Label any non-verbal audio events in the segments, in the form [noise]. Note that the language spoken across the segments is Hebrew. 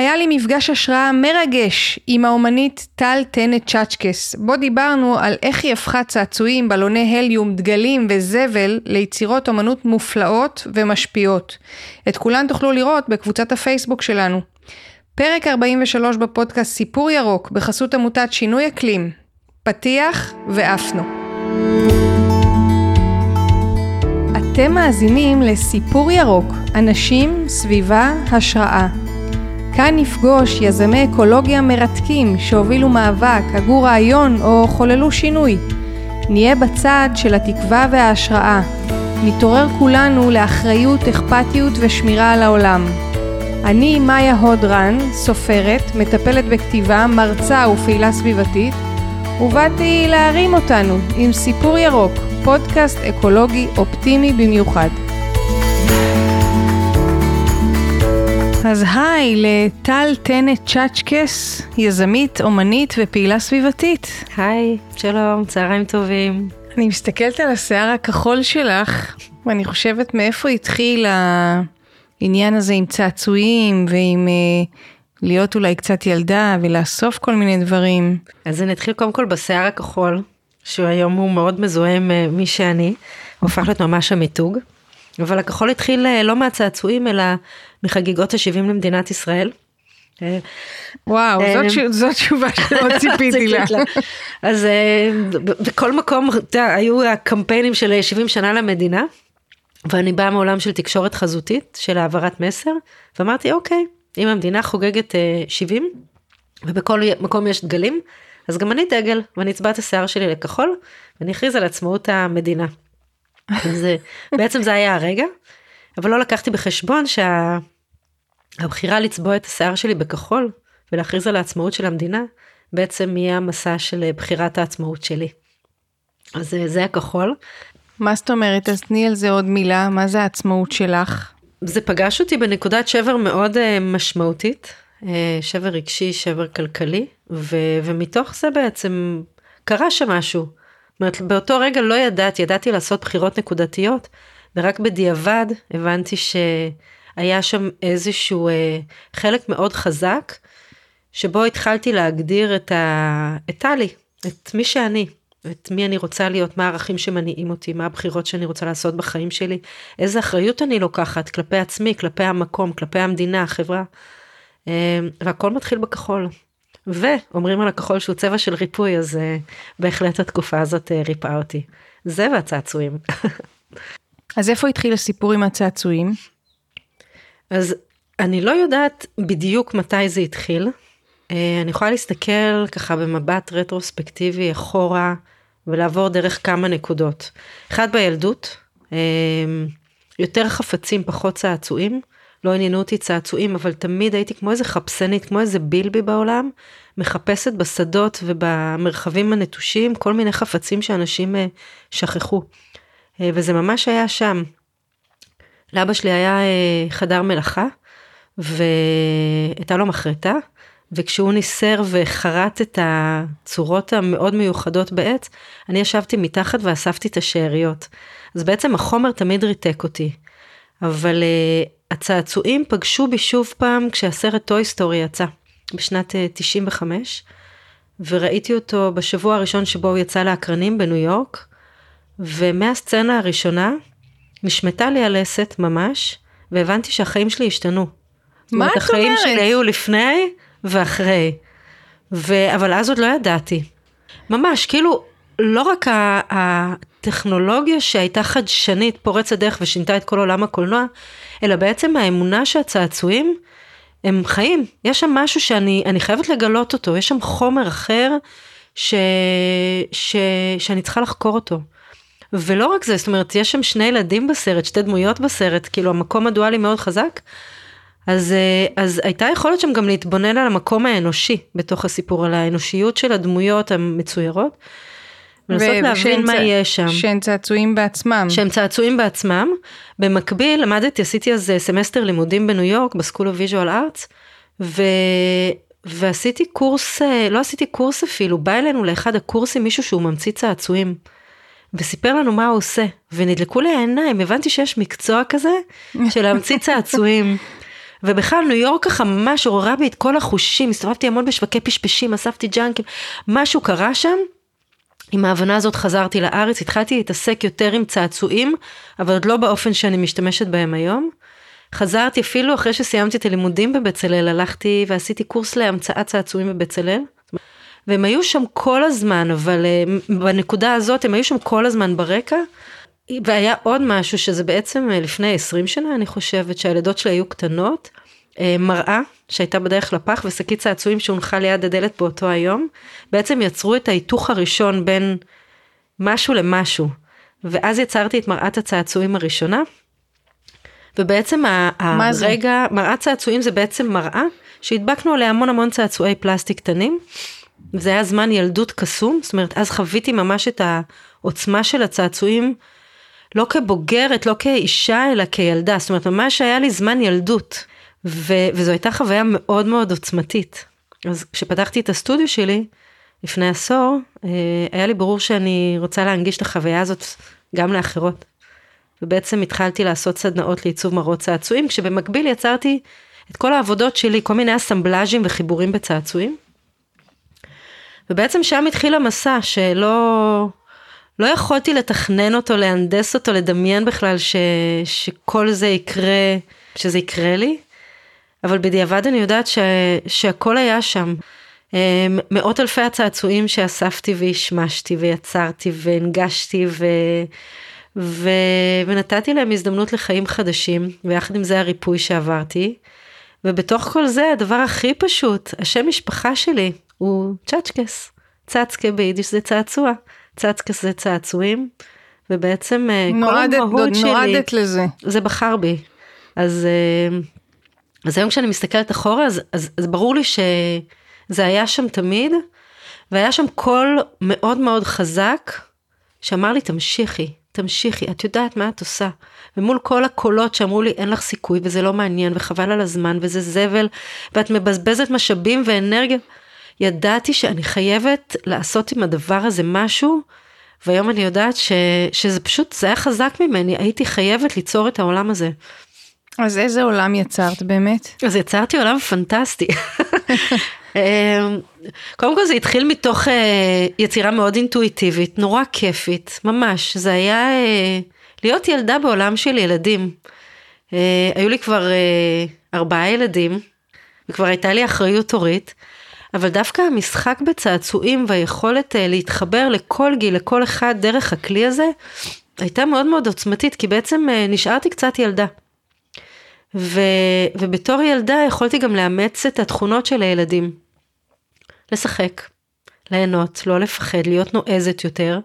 היה לי מפגש השראה מרגש עם האומנית טל טנט צ'אצ'קס, בו דיברנו על איך היא הפכה צעצועים, בלוני הליום, דגלים וזבל ליצירות אומנות מופלאות ומשפיעות. את כולן תוכלו לראות בקבוצת הפייסבוק שלנו. פרק 43 בפודקאסט סיפור ירוק בחסות עמותת שינוי אקלים. פתיח ועפנו. אתם מאזינים לסיפור ירוק, אנשים, סביבה, השראה. כאן נפגוש יזמי אקולוגיה מרתקים שהובילו מאבק, הגו רעיון או חוללו שינוי. נהיה בצד של התקווה וההשראה. נתעורר כולנו לאחריות, אכפתיות ושמירה על העולם. אני מאיה הודרן, סופרת, מטפלת בכתיבה, מרצה ופעילה סביבתית, ובאתי להרים אותנו עם סיפור ירוק, פודקאסט אקולוגי אופטימי במיוחד. אז היי לטל טנט צ'אצ'קס, יזמית, אומנית ופעילה סביבתית. היי, שלום, צהריים טובים. אני מסתכלת על השיער הכחול שלך, ואני חושבת מאיפה התחיל העניין הזה עם צעצועים ועם אה, להיות אולי קצת ילדה ולאסוף כל מיני דברים. אז אני אתחיל קודם כל בשיער הכחול, שהוא היום הוא מאוד מזוהה עם אה, מי שאני, הוא הפך להיות ממש המיתוג. אבל הכחול התחיל אה, לא מהצעצועים אלא מחגיגות ה-70 למדינת ישראל. וואו, אה, זאת, זאת תשובה שלא [laughs] ציפיתי לה. אז אה, בכל מקום, היו הקמפיינים של 70 שנה למדינה, ואני באה מעולם של תקשורת חזותית, של העברת מסר, ואמרתי, אוקיי, אם המדינה חוגגת 70, ובכל מקום יש דגלים, אז גם אני דגל, ואני אצבע את השיער שלי לכחול, ואני אכריז על עצמאות המדינה. אז בעצם זה היה הרגע, אבל לא לקחתי בחשבון שהבחירה לצבוע את השיער שלי בכחול ולהכריז על העצמאות של המדינה, בעצם יהיה המסע של בחירת העצמאות שלי. אז זה הכחול. מה זאת אומרת? אז תני על זה עוד מילה, מה זה העצמאות שלך? זה פגש אותי בנקודת שבר מאוד uh, משמעותית, שבר רגשי, שבר כלכלי, ו- ומתוך זה בעצם קרה שם משהו. זאת אומרת, באותו רגע לא ידעתי, ידעתי לעשות בחירות נקודתיות, ורק בדיעבד הבנתי שהיה שם איזשהו אה, חלק מאוד חזק, שבו התחלתי להגדיר את, ה... את את מי שאני, את מי אני רוצה להיות, מה הערכים שמניעים אותי, מה הבחירות שאני רוצה לעשות בחיים שלי, איזה אחריות אני לוקחת כלפי עצמי, כלפי המקום, כלפי המדינה, החברה. אה, והכל מתחיל בכחול. ואומרים על הכחול שהוא צבע של ריפוי, אז uh, בהחלט התקופה הזאת ריפאה אותי. זה והצעצועים. [laughs] אז איפה התחיל הסיפור עם הצעצועים? אז אני לא יודעת בדיוק מתי זה התחיל. Uh, אני יכולה להסתכל ככה במבט רטרוספקטיבי אחורה ולעבור דרך כמה נקודות. אחד בילדות, uh, יותר חפצים פחות צעצועים. לא עניינו אותי צעצועים, אבל תמיד הייתי כמו איזה חפשנית, כמו איזה בילבי בעולם, מחפשת בשדות ובמרחבים הנטושים כל מיני חפצים שאנשים אה, שכחו. אה, וזה ממש היה שם. לאבא שלי היה אה, חדר מלאכה, והייתה לו מחרטה, וכשהוא ניסר וחרט את הצורות המאוד מיוחדות בעץ, אני ישבתי מתחת ואספתי את השאריות. אז בעצם החומר תמיד ריתק אותי. אבל הצעצועים פגשו בי שוב פעם כשהסרט Toy Story יצא, בשנת 95, אה, וראיתי אותו בשבוע הראשון שבו הוא יצא לאקרנים בניו יורק, ומהסצנה הראשונה נשמטה לי הלסת ממש, והבנתי שהחיים שלי השתנו. מה את אומרת? החיים שלי היו לפני ואחרי. ו... אבל אז עוד לא ידעתי. ממש, כאילו, לא רק הטכנולוגיה שהייתה חדשנית, פורצת דרך ושינתה את כל עולם הקולנוע, אלא בעצם האמונה שהצעצועים הם חיים. יש שם משהו שאני חייבת לגלות אותו, יש שם חומר אחר ש, ש, שאני צריכה לחקור אותו. ולא רק זה, זאת אומרת, יש שם שני ילדים בסרט, שתי דמויות בסרט, כאילו המקום הדואלי מאוד חזק. אז, אז הייתה יכולת שם גם להתבונן על המקום האנושי בתוך הסיפור, על האנושיות של הדמויות המצוירות. ולנסות להבין מה יש שם. שהם צעצועים בעצמם. שהם צעצועים בעצמם. במקביל למדתי, עשיתי אז סמסטר לימודים בניו יורק, ב School of Visual Arts, ו... ועשיתי קורס, לא עשיתי קורס אפילו, בא אלינו לאחד הקורסים מישהו שהוא ממציא צעצועים. וסיפר לנו מה הוא עושה, ונדלקו לי העיניים, הבנתי שיש מקצוע כזה של להמציא צעצועים. ובכלל ניו יורק ככה ממש עוררה בי את כל החושים, הסתובבתי המון בשווקי פשפשים, אספתי ג'אנקים, משהו קרה שם. עם ההבנה הזאת חזרתי לארץ, התחלתי להתעסק יותר עם צעצועים, אבל עוד לא באופן שאני משתמשת בהם היום. חזרתי אפילו אחרי שסיימתי את הלימודים בבצלאל, הלכתי ועשיתי קורס להמצאת צעצועים בבצלאל. והם היו שם כל הזמן, אבל אה, בנקודה הזאת הם היו שם כל הזמן ברקע. והיה עוד משהו שזה בעצם אה, לפני 20 שנה אני חושבת שהילדות שלי היו קטנות. אה, מראה שהייתה בדרך לפח ושקית צעצועים שהונחה ליד הדלת באותו היום. בעצם יצרו את ההיתוך הראשון בין משהו למשהו. ואז יצרתי את מראת הצעצועים הראשונה. ובעצם הרגע, מראת צעצועים זה בעצם מראה שהדבקנו עליה המון המון צעצועי פלסטיק קטנים. זה היה זמן ילדות קסום, זאת אומרת, אז חוויתי ממש את העוצמה של הצעצועים, לא כבוגרת, לא כאישה, אלא כילדה, זאת אומרת, ממש היה לי זמן ילדות, ו- וזו הייתה חוויה מאוד מאוד עוצמתית. אז כשפתחתי את הסטודיו שלי, לפני עשור, אה, היה לי ברור שאני רוצה להנגיש את החוויה הזאת גם לאחרות. ובעצם התחלתי לעשות סדנאות לעיצוב מראות צעצועים, כשבמקביל יצרתי את כל העבודות שלי, כל מיני אסמבלאז'ים וחיבורים בצעצועים. ובעצם שם התחיל המסע שלא לא יכולתי לתכנן אותו, להנדס אותו, לדמיין בכלל ש, שכל זה יקרה, שזה יקרה לי, אבל בדיעבד אני יודעת ש, שהכל היה שם. אמ, מאות אלפי הצעצועים שאספתי והשמשתי ויצרתי והנגשתי ו... ו... ונתתי להם הזדמנות לחיים חדשים, ויחד עם זה הריפוי שעברתי. ובתוך כל זה הדבר הכי פשוט, השם משפחה שלי הוא צ'צ'קס. צצקה ביידיש זה צעצוע, צצקס זה צעצועים, ובעצם אה, נועדת, כל המהות שלי, נועדת לזה. זה בחר בי. אז, אה, אז היום כשאני מסתכלת אחורה, אז, אז, אז ברור לי שזה היה שם תמיד, והיה שם קול מאוד מאוד חזק, שאמר לי תמשיכי, תמשיכי, את יודעת מה את עושה. ומול כל הקולות שאמרו לי אין לך סיכוי וזה לא מעניין וחבל על הזמן וזה זבל ואת מבזבזת משאבים ואנרגיה. ידעתי שאני חייבת לעשות עם הדבר הזה משהו, והיום אני יודעת ש, שזה פשוט, זה היה חזק ממני, הייתי חייבת ליצור את העולם הזה. אז איזה עולם יצרת באמת? אז יצרתי עולם פנטסטי. [laughs] אמ, קודם כל זה התחיל מתוך אה, יצירה מאוד אינטואיטיבית, נורא כיפית, ממש. זה היה אה, להיות ילדה בעולם של ילדים. אה, היו לי כבר ארבעה ילדים, וכבר הייתה לי אחריות הורית, אבל דווקא המשחק בצעצועים והיכולת להתחבר לכל גיל, לכל אחד דרך הכלי הזה, הייתה מאוד מאוד עוצמתית, כי בעצם נשארתי קצת ילדה. ו, ובתור ילדה יכולתי גם לאמץ את התכונות של הילדים. לשחק, ליהנות, לא לפחד, להיות נועזת יותר,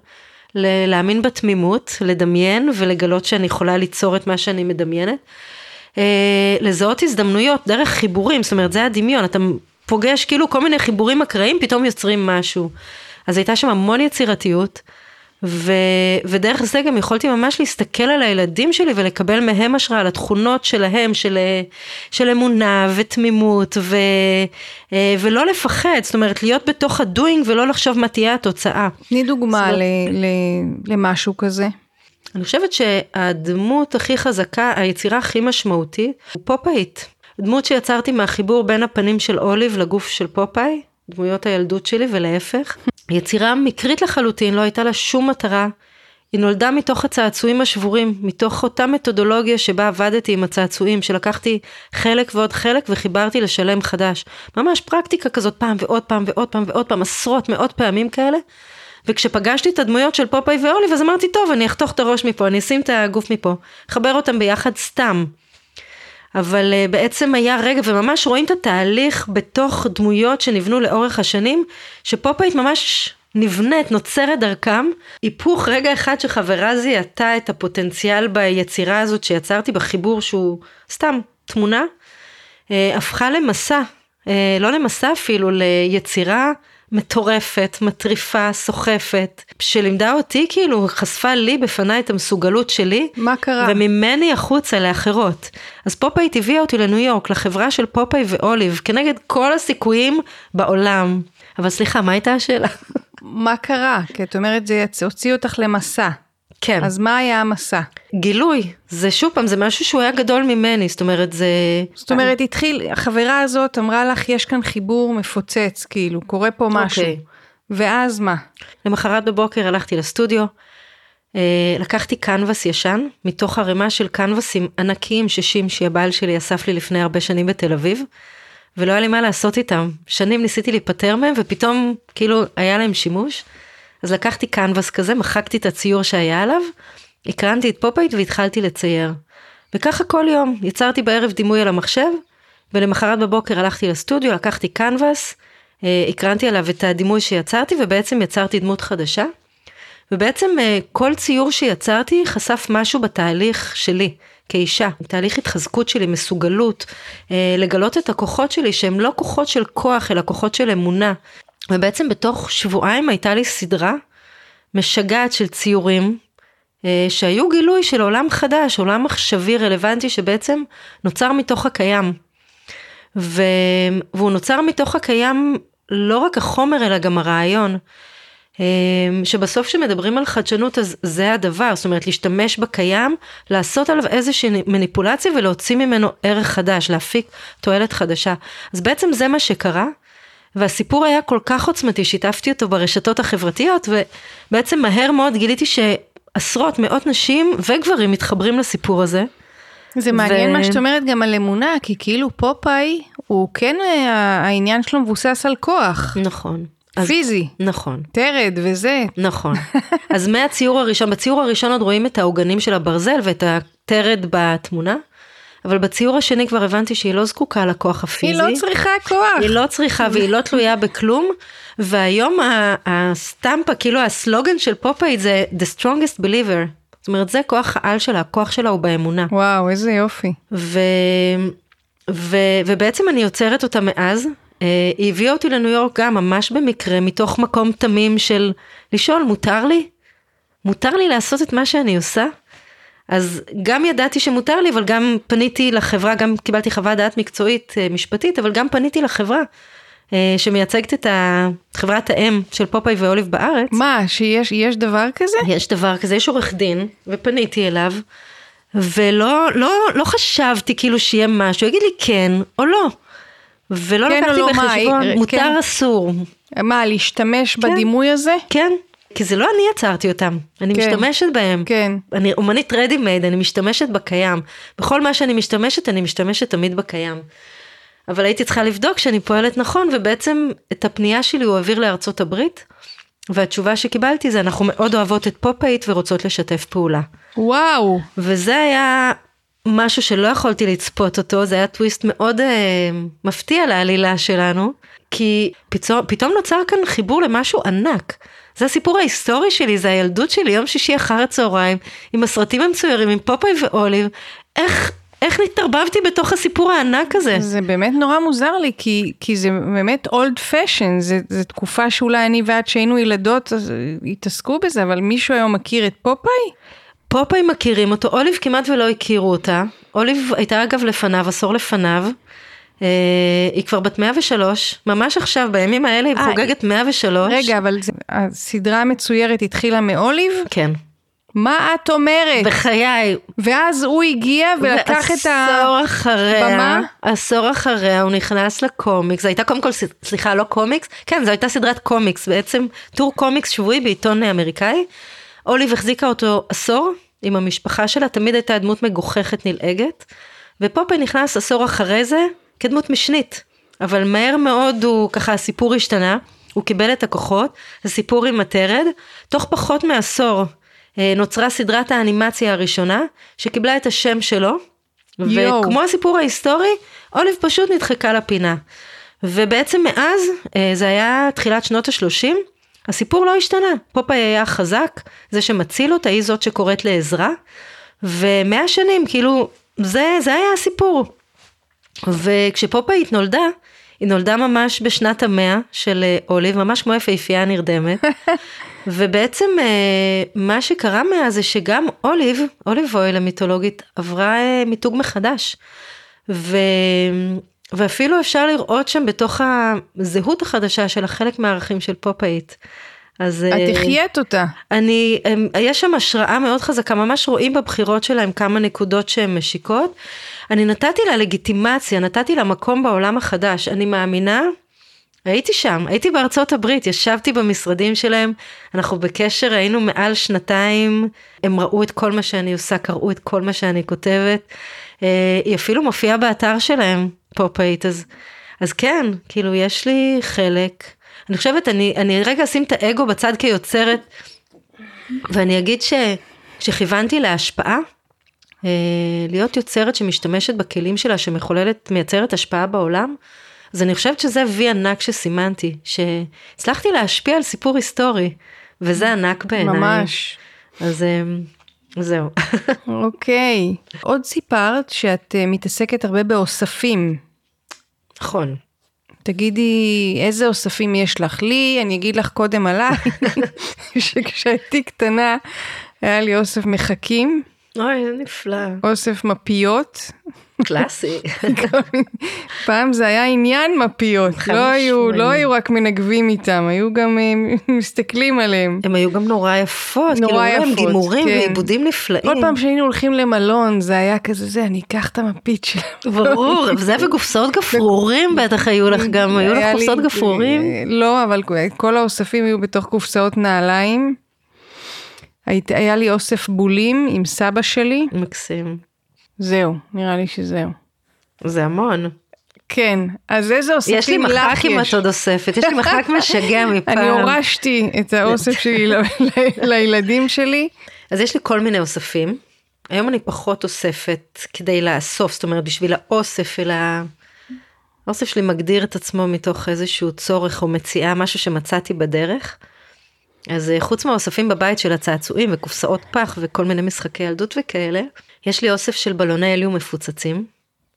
להאמין בתמימות, לדמיין ולגלות שאני יכולה ליצור את מה שאני מדמיינת. אה, לזהות הזדמנויות דרך חיבורים, זאת אומרת זה הדמיון, אתה פוגש כאילו כל מיני חיבורים אקראיים, פתאום יוצרים משהו. אז הייתה שם המון יצירתיות. ו, ודרך זה גם יכולתי ממש להסתכל על הילדים שלי ולקבל מהם השראה על התכונות שלהם, של, של אמונה ותמימות ו, אה, ולא לפחד, זאת אומרת להיות בתוך הדוינג ולא לחשוב מה תהיה התוצאה. תני דוגמה ל, ל, למשהו כזה. אני חושבת שהדמות הכי חזקה, היצירה הכי משמעותית, הוא פופאית. דמות שיצרתי מהחיבור בין הפנים של אוליב לגוף של פופאי, דמויות הילדות שלי ולהפך. יצירה מקרית לחלוטין, לא הייתה לה שום מטרה. היא נולדה מתוך הצעצועים השבורים, מתוך אותה מתודולוגיה שבה עבדתי עם הצעצועים, שלקחתי חלק ועוד חלק וחיברתי לשלם חדש. ממש פרקטיקה כזאת פעם ועוד פעם ועוד פעם ועוד פעם, עשרות מאות פעמים כאלה. וכשפגשתי את הדמויות של פופאי ואוליב, אז אמרתי, טוב, אני אחתוך את הראש מפה, אני אשים את הגוף מפה. חבר אותם ביחד סתם. אבל uh, בעצם היה רגע, וממש רואים את התהליך בתוך דמויות שנבנו לאורך השנים, שפופאית ממש נבנית, נוצרת דרכם. היפוך רגע אחד שחברה זיהתה את הפוטנציאל ביצירה הזאת שיצרתי בחיבור שהוא סתם תמונה, uh, הפכה למסע, uh, לא למסע אפילו, ליצירה מטורפת, מטריפה, סוחפת, שלימדה אותי, כאילו, חשפה לי בפניי את המסוגלות שלי. מה קרה? וממני החוצה לאחרות. אז פופאי הביאה אותי לניו יורק, לחברה של פופאי ואוליב, כנגד כל הסיכויים בעולם. אבל סליחה, מה הייתה השאלה? מה קרה? כי את אומרת, זה הוציא אותך למסע. כן. אז מה היה המסע? גילוי, זה שוב פעם, זה משהו שהוא היה גדול ממני, זאת אומרת, זה... זאת אומרת, התחיל, החברה הזאת אמרה לך, יש כאן חיבור מפוצץ, כאילו, קורה פה משהו. אוקיי. ואז מה? למחרת בבוקר הלכתי לסטודיו, אה, לקחתי קנבס ישן, מתוך ערימה של קנבסים ענקיים ששימשי הבעל שלי אסף לי לפני הרבה שנים בתל אביב, ולא היה לי מה לעשות איתם. שנים ניסיתי להיפטר מהם, ופתאום כאילו היה להם שימוש. אז לקחתי קנבס כזה, מחקתי את הציור שהיה עליו, הקרנתי את פופאית והתחלתי לצייר. וככה כל יום, יצרתי בערב דימוי על המחשב, ולמחרת בבוקר הלכתי לסטודיו, לקחתי קנבס, אה, הקרנתי עליו את הדימוי שיצרתי, ובעצם יצרתי דמות חדשה. ובעצם אה, כל ציור שיצרתי חשף משהו בתהליך שלי כאישה, תהליך התחזקות שלי, מסוגלות, אה, לגלות את הכוחות שלי שהם לא כוחות של כוח אלא כוחות של אמונה. ובעצם בתוך שבועיים הייתה לי סדרה משגעת של ציורים אה, שהיו גילוי של עולם חדש, עולם מחשבי רלוונטי שבעצם נוצר מתוך הקיים. ו... והוא נוצר מתוך הקיים לא רק החומר אלא גם הרעיון. אה, שבסוף כשמדברים על חדשנות אז זה הדבר, זאת אומרת להשתמש בקיים, לעשות עליו איזושהי מניפולציה ולהוציא ממנו ערך חדש, להפיק תועלת חדשה. אז בעצם זה מה שקרה, והסיפור היה כל כך עוצמתי, שיתפתי אותו ברשתות החברתיות, ובעצם מהר מאוד גיליתי שעשרות, מאות נשים וגברים מתחברים לסיפור הזה. זה מעניין מה שאת אומרת גם על אמונה, כי כאילו פופאי, הוא כן, אה, העניין שלו מבוסס על כוח. נכון. אז- פיזי, נכון. תרד וזה. נכון. [laughs] אז מהציור הראשון, בציור הראשון עוד רואים את העוגנים של הברזל ואת התרד בתמונה, אבל בציור השני כבר הבנתי שהיא לא זקוקה לכוח הפיזי. היא לא צריכה כוח. היא לא צריכה והיא לא תלויה בכלום, והיום הסטמפה, כאילו הסלוגן של פופאית זה The strongest believer. זאת אומרת, זה כוח העל שלה, הכוח שלה הוא באמונה. וואו, איזה יופי. ו... ו... ובעצם אני יוצרת אותה מאז. אה, היא הביאה אותי לניו יורק גם ממש במקרה, מתוך מקום תמים של לשאול, מותר לי? מותר לי לעשות את מה שאני עושה? אז גם ידעתי שמותר לי, אבל גם פניתי לחברה, גם קיבלתי חוות דעת מקצועית אה, משפטית, אבל גם פניתי לחברה אה, שמייצגת את חברת האם של פופאי ואוליב בארץ. מה, שיש יש דבר כזה? יש דבר כזה, יש עורך דין, ופניתי אליו, ולא לא, לא חשבתי כאילו שיהיה משהו, יגיד לי כן או לא. ולא כן לקחתי לא, מה, בחשבון, אה, מותר כן. אסור. מה, להשתמש כן. בדימוי הזה? כן, כי זה לא אני יצרתי אותם, אני כן. משתמשת בהם. כן. אני אומנית רדי מייד, אני משתמשת בקיים. בכל מה שאני משתמשת, אני משתמשת תמיד בקיים. אבל הייתי צריכה לבדוק שאני פועלת נכון, ובעצם את הפנייה שלי הוא העביר לארצות הברית, והתשובה שקיבלתי זה אנחנו מאוד אוהבות את פופאית ורוצות לשתף פעולה. וואו. וזה היה משהו שלא יכולתי לצפות אותו, זה היה טוויסט מאוד אה, מפתיע לעלילה שלנו, כי פתאום, פתאום נוצר כאן חיבור למשהו ענק. זה הסיפור ההיסטורי שלי, זה הילדות שלי, יום שישי אחר הצהריים, עם הסרטים המצוירים, עם פופאי ואוליב, איך, איך נתערבבתי בתוך הסיפור הענק הזה. זה באמת נורא מוזר לי, כי, כי זה באמת אולד זה, זה תקופה שאולי אני ואת שהיינו ילדות, אז התעסקו בזה, אבל מישהו היום מכיר את פופאי? פופאי מכירים אותו, אוליב כמעט ולא הכירו אותה. אוליב הייתה אגב לפניו, עשור לפניו. אה, היא כבר בת 103, ממש עכשיו, בימים האלה היא אה, חוגגת 103. רגע, אבל הסדרה המצוירת התחילה מאוליב? כן. מה את אומרת? בחיי. ואז הוא הגיע ולקח את ה... ועשור אחריה, במה? עשור אחריה הוא נכנס לקומיקס, זו הייתה קודם כל, סליחה, לא קומיקס, כן, זו הייתה סדרת קומיקס, בעצם טור קומיקס שבועי בעיתון אמריקאי. אוליב החזיקה אותו עשור עם המשפחה שלה, תמיד הייתה דמות מגוחכת נלעגת, ופופי נכנס עשור אחרי זה כדמות משנית, אבל מהר מאוד הוא, ככה הסיפור השתנה, הוא קיבל את הכוחות, הסיפור עם הטרד, תוך פחות מעשור אה, נוצרה סדרת האנימציה הראשונה, שקיבלה את השם שלו, יואו. וכמו הסיפור ההיסטורי, אוליב פשוט נדחקה לפינה. ובעצם מאז, אה, זה היה תחילת שנות ה-30, הסיפור לא השתנה. פופאי היה חזק, זה שמציל אותה, היא זאת שקוראת לעזרה, ומאה שנים, כאילו, זה, זה היה הסיפור. וכשפופאית נולדה, היא נולדה ממש בשנת המאה של אה, אוליב, ממש כמו יפהפייה נרדמת. [laughs] ובעצם אה, מה שקרה מאז זה שגם אוליב, אוליב אויל המיתולוגית, עברה אה, מיתוג מחדש. ו... ואפילו אפשר לראות שם בתוך הזהות החדשה שלה חלק מהערכים של פופאית. אז את החיית אותה. אני, יש שם השראה מאוד חזקה, ממש רואים בבחירות שלהם כמה נקודות שהן משיקות. אני נתתי לה לגיטימציה, נתתי לה מקום בעולם החדש. אני מאמינה, הייתי שם, הייתי בארצות הברית, ישבתי במשרדים שלהם, אנחנו בקשר, היינו מעל שנתיים, הם ראו את כל מה שאני עושה, קראו את כל מה שאני כותבת. אה, היא אפילו מופיעה באתר שלהם, פופאית, אז, אז כן, כאילו יש לי חלק. אני חושבת, אני, אני רגע אשים את האגו בצד כיוצרת, ואני אגיד שכשכיוונתי להשפעה, אה, להיות יוצרת שמשתמשת בכלים שלה, שמחוללת, מייצרת השפעה בעולם, אז אני חושבת שזה וי ענק שסימנתי, שהצלחתי להשפיע על סיפור היסטורי, וזה ענק בעיניי. ממש. אז אה, זהו. [laughs] אוקיי. עוד סיפרת שאת אה, מתעסקת הרבה באוספים. נכון. תגידי איזה אוספים יש לך. לי, אני אגיד לך קודם עליי, [laughs] [laughs] שכשהייתי קטנה היה לי אוסף מחקים, אוי, זה נפלא. אוסף מפיות. קלאסי. [laughs] פעם זה היה עניין מפיות, לא היו. לא היו רק מנגבים איתם, היו גם אה, [laughs] מסתכלים עליהם. הם היו גם נורא יפות, נורא כאילו היו להם יפות, גימורים כן. ועיבודים נפלאים. כל פעם שהיינו הולכים למלון זה היה כזה זה, אני אקח את המפית שלהם. [laughs] ברור, זה וקופסאות גפרורים בטח היו לך גם, היו לך קופסאות גפרורים? לא, אבל כל האוספים היו בתוך קופסאות נעליים. היית- היה לי אוסף בולים עם סבא שלי, מקסים. זהו, נראה לי שזהו. זה המון. כן, אז איזה אוספים יש לי לך מחק אם את עוד אוספת, יש לי מחק [laughs] משגע מפעם. אני הורשתי את האוסף שלי לילדים שלי. אז יש לי כל מיני אוספים. היום אני פחות אוספת כדי לאסוף, זאת אומרת בשביל האוסף, אלא האוסף שלי מגדיר את עצמו מתוך איזשהו צורך או מציאה, משהו שמצאתי בדרך. אז אה, חוץ מהאוספים בבית של הצעצועים וקופסאות פח וכל מיני משחקי ילדות וכאלה, יש לי אוסף של בלוני הליום מפוצצים,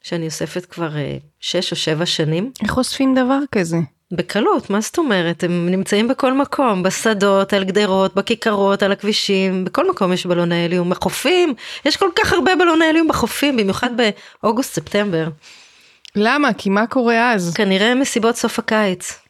שאני אוספת כבר אה, שש או שבע שנים. איך אוספים דבר כזה? בקלות, מה זאת אומרת? הם נמצאים בכל מקום, בשדות, על גדרות, בכיכרות, על הכבישים, בכל מקום יש בלוני הליום, בחופים, יש כל כך הרבה בלוני הליום בחופים, במיוחד באוגוסט-ספטמבר. למה? כי מה קורה אז? כנראה מסיבות סוף הקיץ.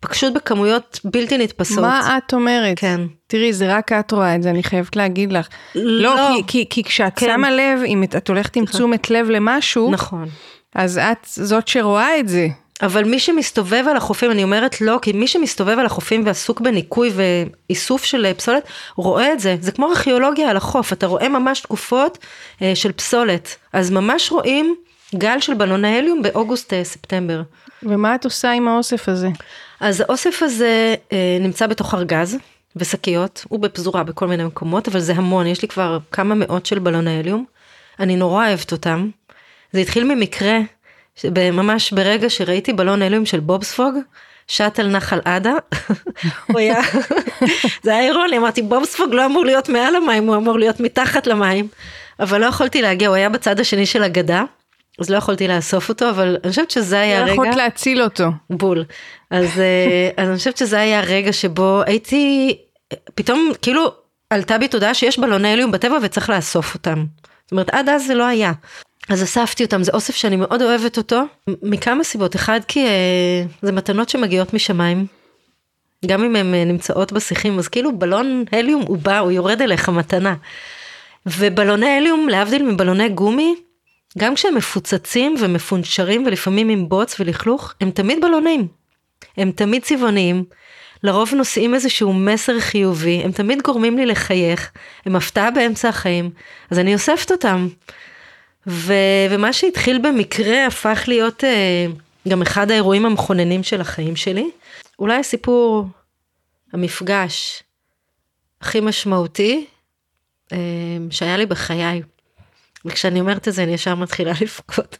פשוט בכמויות בלתי נתפסות. מה את אומרת? כן. תראי, זה רק את רואה את זה, אני חייבת להגיד לך. לא, לא. כי, כי, כי כשאת כן. שמה לב, אם את, את הולכת עם תשומת לב למשהו, נכון. אז את זאת שרואה את זה. אבל מי שמסתובב על החופים, אני אומרת לא, כי מי שמסתובב על החופים ועסוק בניקוי ואיסוף של אה, פסולת, רואה את זה. זה כמו ארכיאולוגיה על החוף, אתה רואה ממש תקופות אה, של פסולת. אז ממש רואים גל של בלוני הליום באוגוסט-ספטמבר. ומה את עושה עם האוסף הזה? אז האוסף הזה אה, נמצא בתוך ארגז ושקיות, הוא בפזורה בכל מיני מקומות, אבל זה המון, יש לי כבר כמה מאות של בלוני הליום. אני נורא אוהבת אותם. זה התחיל ממקרה, ממש ברגע שראיתי בלון הליום של בובספוג, שט על נחל עדה, [laughs] הוא היה, [laughs] זה היה אירוני, אמרתי בובספוג לא אמור להיות מעל המים, הוא אמור להיות מתחת למים, אבל לא יכולתי להגיע, הוא היה בצד השני של הגדה, אז לא יכולתי לאסוף אותו, אבל אני חושבת שזה היה לא הרגע. יכולת להציל אותו. בול. אז, אה, אז אני חושבת שזה היה הרגע שבו הייתי, פתאום כאילו עלתה בי תודעה שיש בלוני הליום בטבע וצריך לאסוף אותם. זאת אומרת, עד אז זה לא היה. אז אספתי אותם, זה אוסף שאני מאוד אוהבת אותו, מכמה סיבות. אחד, כי אה, זה מתנות שמגיעות משמיים. גם אם הן אה, נמצאות בשיחים, אז כאילו בלון הליום הוא בא, הוא יורד אליך מתנה. ובלוני הליום, להבדיל מבלוני גומי, גם כשהם מפוצצים ומפונשרים ולפעמים עם בוץ ולכלוך, הם תמיד בלונים. הם תמיד צבעוניים, לרוב נושאים איזשהו מסר חיובי, הם תמיד גורמים לי לחייך, הם הפתעה באמצע החיים, אז אני אוספת אותם. ו- ומה שהתחיל במקרה הפך להיות אה, גם אחד האירועים המכוננים של החיים שלי. אולי הסיפור, המפגש הכי משמעותי אה, שהיה לי בחיי. וכשאני אומרת את זה אני ישר מתחילה [laughs] לבכות.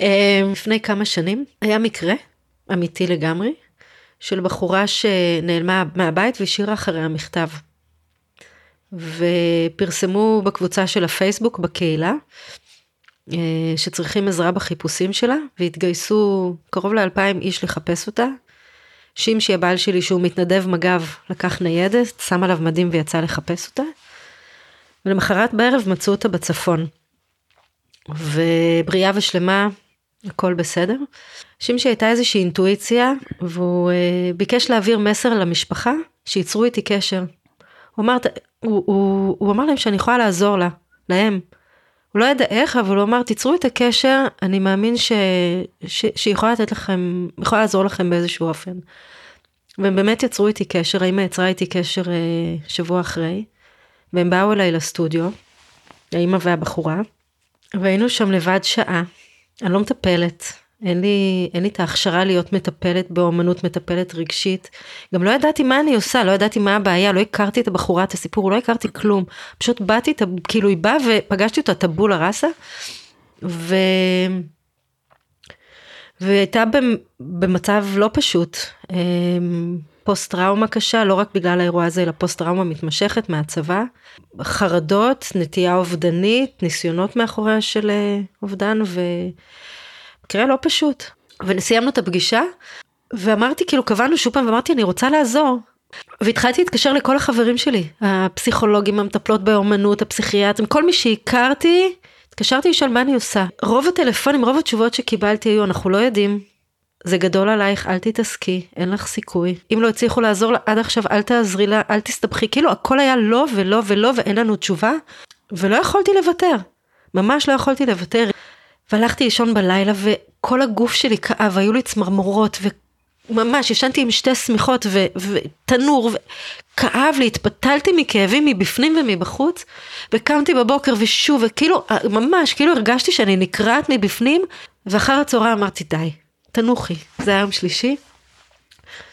אה, לפני כמה שנים היה מקרה אמיתי לגמרי של בחורה שנעלמה מהבית והשאירה אחריה מכתב. ופרסמו בקבוצה של הפייסבוק בקהילה אה, שצריכים עזרה בחיפושים שלה והתגייסו קרוב לאלפיים איש לחפש אותה. שימשי הבעל שלי שהוא מתנדב מג"ב לקח ניידת, שם עליו מדים ויצא לחפש אותה. ולמחרת בערב מצאו אותה בצפון. ובריאה ושלמה, הכל בסדר. שימשי הייתה איזושהי אינטואיציה, והוא אה, ביקש להעביר מסר למשפחה, שייצרו איתי קשר. הוא אמר, הוא, הוא, הוא אמר להם שאני יכולה לעזור לה, להם. הוא לא ידע איך, אבל הוא אמר, תיצרו את הקשר, אני מאמין ש, ש, שהיא יכולה לתת לכם, יכולה לעזור לכם באיזשהו אופן. והם באמת יצרו איתי קשר, האמא יצרה איתי קשר אה, שבוע אחרי, והם באו אליי לסטודיו, האמא והבחורה, והיינו שם לבד שעה, אני לא מטפלת, אין לי, אין לי את ההכשרה להיות מטפלת באומנות, מטפלת רגשית. גם לא ידעתי מה אני עושה, לא ידעתי מה הבעיה, לא הכרתי את הבחורה, את הסיפור, לא הכרתי כלום. פשוט באתי, כאילו היא באה ופגשתי אותה טבולה ראסה, ו... והייתה במצב לא פשוט, אמ, פוסט טראומה קשה, לא רק בגלל האירוע הזה, אלא פוסט טראומה מתמשכת מהצבא, חרדות, נטייה אובדנית, ניסיונות מאחוריה של אה, אובדן, ומקרה לא פשוט. וסיימנו את הפגישה, ואמרתי, כאילו קבענו שוב פעם, ואמרתי, אני רוצה לעזור. והתחלתי להתקשר לכל החברים שלי, הפסיכולוגים, המטפלות באומנות, הפסיכיאטרים, כל מי שהכרתי, התקשרתי לשאול מה אני עושה. רוב הטלפונים, רוב התשובות שקיבלתי היו, אנחנו לא יודעים, זה גדול עלייך, אל תתעסקי, אין לך סיכוי. אם לא הצליחו לעזור לה עד עכשיו, אל תעזרי לה, אל תסתבכי. כאילו הכל היה לא ולא ולא ואין לנו תשובה, ולא יכולתי לוותר. ממש לא יכולתי לוותר. והלכתי לישון בלילה וכל הגוף שלי כאב, היו לי צמרמורות וממש ישנתי עם שתי שמיכות ותנור וכאב לי, התפתלתי מכאבים מבפנים ומבחוץ וקמתי בבוקר ושוב וכאילו ממש כאילו הרגשתי שאני נקרעת מבפנים ואחר הצהריים אמרתי די תנוחי, זה היה יום שלישי.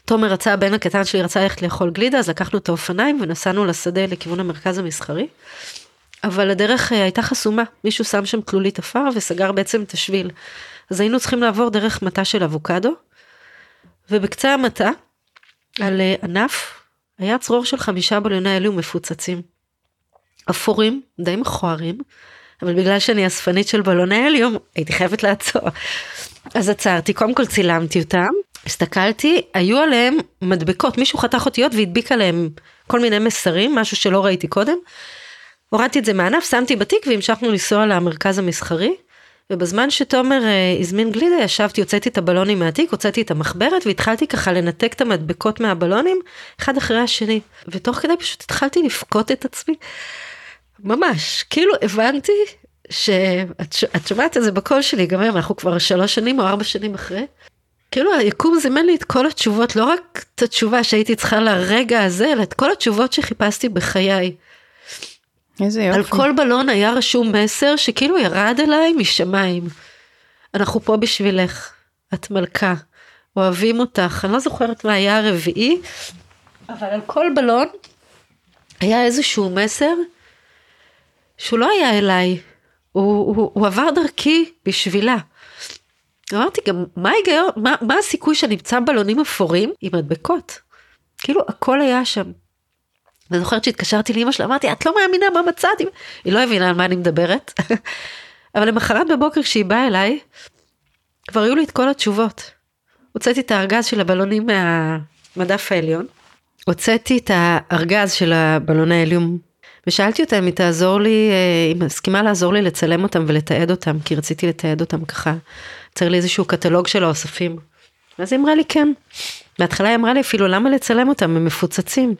תומר רצה, הבן הקטן שלי רצה ללכת לאכול גלידה, אז לקחנו את האופניים ונסענו לשדה לכיוון המרכז המסחרי. אבל הדרך אה, הייתה חסומה, מישהו שם שם תלולית עפר וסגר בעצם את השביל. אז היינו צריכים לעבור דרך מטע של אבוקדו, ובקצה המטע, על אה, ענף, היה צרור של חמישה בלוני הליום מפוצצים. אפורים, די מכוערים, אבל בגלל שאני אספנית של בלוני הליום, הייתי חייבת לעצור. אז עצרתי, קודם כל צילמתי אותם, הסתכלתי, היו עליהם מדבקות, מישהו חתך אותיות והדביק עליהם כל מיני מסרים, משהו שלא ראיתי קודם. הורדתי את זה מהענף, שמתי בתיק והמשכנו לנסוע למרכז המסחרי. ובזמן שתומר uh, הזמין גלידה, ישבתי, הוצאתי את הבלונים מהתיק, הוצאתי את המחברת והתחלתי ככה לנתק את המדבקות מהבלונים, אחד אחרי השני. ותוך כדי פשוט התחלתי לבכות את עצמי. ממש, כאילו הבנתי שאת שומעת את זה בקול שלי גם היום אנחנו כבר שלוש שנים או ארבע שנים אחרי. כאילו היקום זימן לי את כל התשובות לא רק את התשובה שהייתי צריכה לרגע הזה אלא את כל התשובות שחיפשתי בחיי. איזה יופי. על כל בלון היה רשום מסר שכאילו ירד אליי משמיים. אנחנו פה בשבילך, את מלכה, אוהבים אותך, אני לא זוכרת מה היה הרביעי, אבל על כל בלון היה איזשהו מסר שהוא לא היה אליי, הוא, הוא, הוא עבר דרכי בשבילה. אמרתי גם, מה ההיגיון, מה, מה הסיכוי שנמצא בלונים אפורים עם מדבקות? כאילו הכל היה שם. אני זוכרת שהתקשרתי לאמא שלה, אמרתי, את לא מאמינה מה מצאתי? היא לא הבינה על מה אני מדברת. [laughs] אבל למחרת בבוקר כשהיא באה אליי, כבר היו לי את כל התשובות. הוצאתי את הארגז של הבלונים מהמדף העליון, הוצאתי את הארגז של הבלוני העליון ושאלתי אותה אם היא תעזור לי, אה, אם מסכימה לעזור לי לצלם אותם ולתעד אותם, כי רציתי לתעד אותם ככה. צריך לי איזשהו קטלוג של האוספים. ואז היא אמרה לי כן. בהתחלה היא אמרה לי אפילו למה לצלם אותם, הם מפוצצים.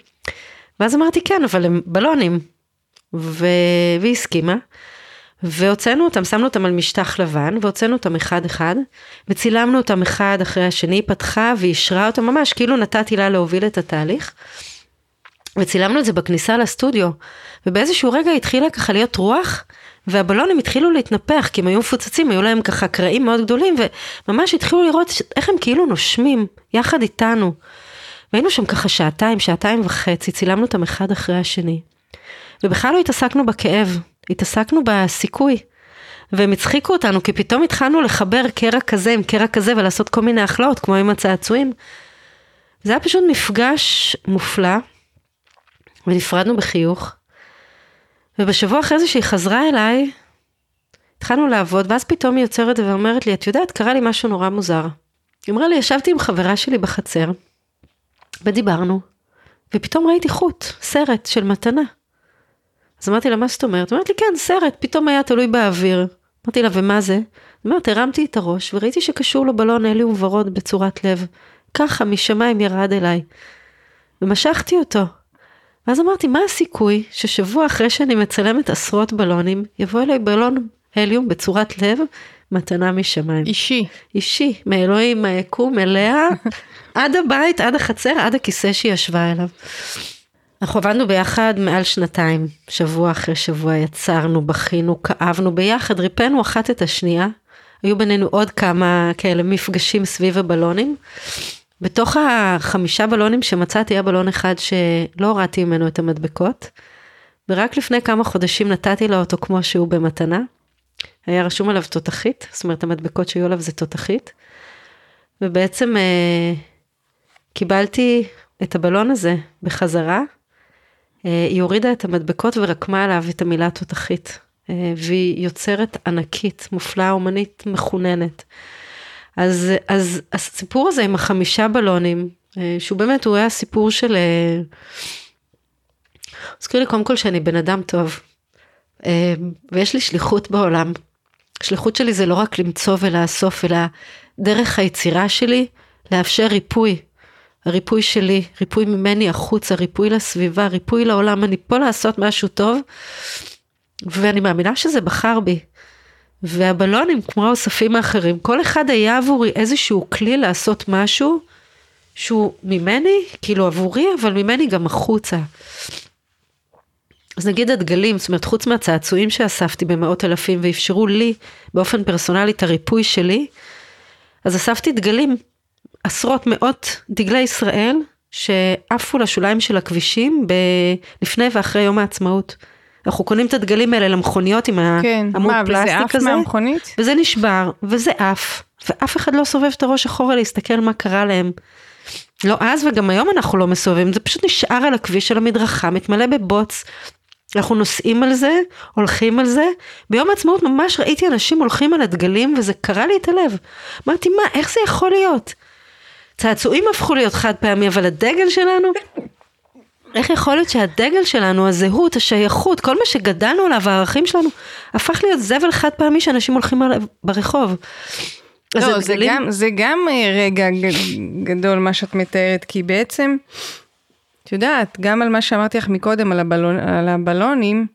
ואז אמרתי כן, אבל הם בלונים. ו... והיא הסכימה. והוצאנו אותם, שמנו אותם על משטח לבן, והוצאנו אותם אחד אחד, וצילמנו אותם אחד אחרי השני, פתחה ואישרה אותם ממש, כאילו נתתי לה להוביל את התהליך. וצילמנו את זה בכניסה לסטודיו, ובאיזשהו רגע התחילה ככה להיות רוח, והבלונים התחילו להתנפח, כי הם היו מפוצצים, היו להם ככה קרעים מאוד גדולים, וממש התחילו לראות איך הם כאילו נושמים, יחד איתנו. והיינו שם ככה שעתיים, שעתיים וחצי, צילמנו אותם אחד אחרי השני. ובכלל לא התעסקנו בכאב, התעסקנו בסיכוי. והם הצחיקו אותנו, כי פתאום התחלנו לחבר קרע כזה עם קרע כזה ולעשות כל מיני הכלאות, כמו עם הצעצועים. זה היה פשוט מפגש מופלא. ונפרדנו בחיוך. ובשבוע אחרי זה שהיא חזרה אליי, התחלנו לעבוד, ואז פתאום היא יוצרת ואומרת לי, את יודעת, קרה לי משהו נורא מוזר. היא אמרה לי, ישבתי עם חברה שלי בחצר, ודיברנו, ופתאום ראיתי חוט, סרט של מתנה. אז אמרתי לה, מה זאת אומרת? אומרת לי, כן, סרט, פתאום היה תלוי באוויר. אמרתי לה, ומה זה? אומרת, הרמתי את הראש, וראיתי שקשור לבלון אלי וורוד בצורת לב. ככה, משמיים ירד אליי. ומשכתי אותו. ואז אמרתי, מה הסיכוי ששבוע אחרי שאני מצלמת עשרות בלונים, יבוא אליי בלון הליום בצורת לב, מתנה משמיים. אישי. אישי, מאלוהים, מהיקום, אליה, [laughs] עד הבית, עד החצר, עד הכיסא שהיא ישבה אליו. אנחנו עבדנו ביחד מעל שנתיים, שבוע אחרי שבוע יצרנו, בכינו, כאבנו ביחד, ריפאנו אחת את השנייה. היו בינינו עוד כמה כאלה מפגשים סביב הבלונים. בתוך החמישה בלונים שמצאתי היה בלון אחד שלא הורדתי ממנו את המדבקות. ורק לפני כמה חודשים נתתי לו אותו כמו שהוא במתנה. היה רשום עליו תותחית, זאת אומרת המדבקות שהיו עליו זה תותחית. ובעצם אה, קיבלתי את הבלון הזה בחזרה. אה, היא הורידה את המדבקות ורקמה עליו את המילה תותחית. אה, והיא יוצרת ענקית, מופלאה, אומנית מחוננת. אז, אז הסיפור הזה עם החמישה בלונים, אה, שהוא באמת, הוא היה סיפור של... אה, הזכיר לי קודם כל שאני בן אדם טוב, אה, ויש לי שליחות בעולם. השליחות שלי זה לא רק למצוא ולאסוף, אלא דרך היצירה שלי, לאפשר ריפוי. הריפוי שלי, ריפוי ממני החוצה, ריפוי לסביבה, ריפוי לעולם, אני פה לעשות משהו טוב, ואני מאמינה שזה בחר בי. והבלונים, כמו האוספים האחרים, כל אחד היה עבורי איזשהו כלי לעשות משהו שהוא ממני, כאילו עבורי, אבל ממני גם החוצה. אז נגיד הדגלים, זאת אומרת, חוץ מהצעצועים שאספתי במאות אלפים ואפשרו לי באופן פרסונלי את הריפוי שלי, אז אספתי דגלים, עשרות מאות דגלי ישראל שעפו לשוליים של הכבישים ב... לפני ואחרי יום העצמאות. אנחנו קונים את הדגלים האלה למכוניות עם כן, העמוד מה, פלסטיק וזה עף הזה, מהמכונית? וזה נשבר, וזה עף, ואף אחד לא סובב את הראש אחורה להסתכל מה קרה להם. לא אז וגם היום אנחנו לא מסובבים, זה פשוט נשאר על הכביש של המדרכה, מתמלא בבוץ. אנחנו נוסעים על זה, הולכים על זה. ביום העצמאות ממש ראיתי אנשים הולכים על הדגלים וזה קרע לי את הלב. אמרתי, מה, איך זה יכול להיות? צעצועים הפכו להיות חד פעמי, אבל הדגל שלנו, איך יכול להיות שהדגל שלנו, הזהות, השייכות, כל מה שגדלנו עליו, הערכים שלנו, הפך להיות זבל חד פעמי שאנשים הולכים עליו ברחוב. אז לא, זה הדגלים- גם, זה גם אה, רגע גדול מה שאת מתארת, כי בעצם, את יודעת, גם על מה שאמרתי לך מקודם, על, הבלון, על הבלונים,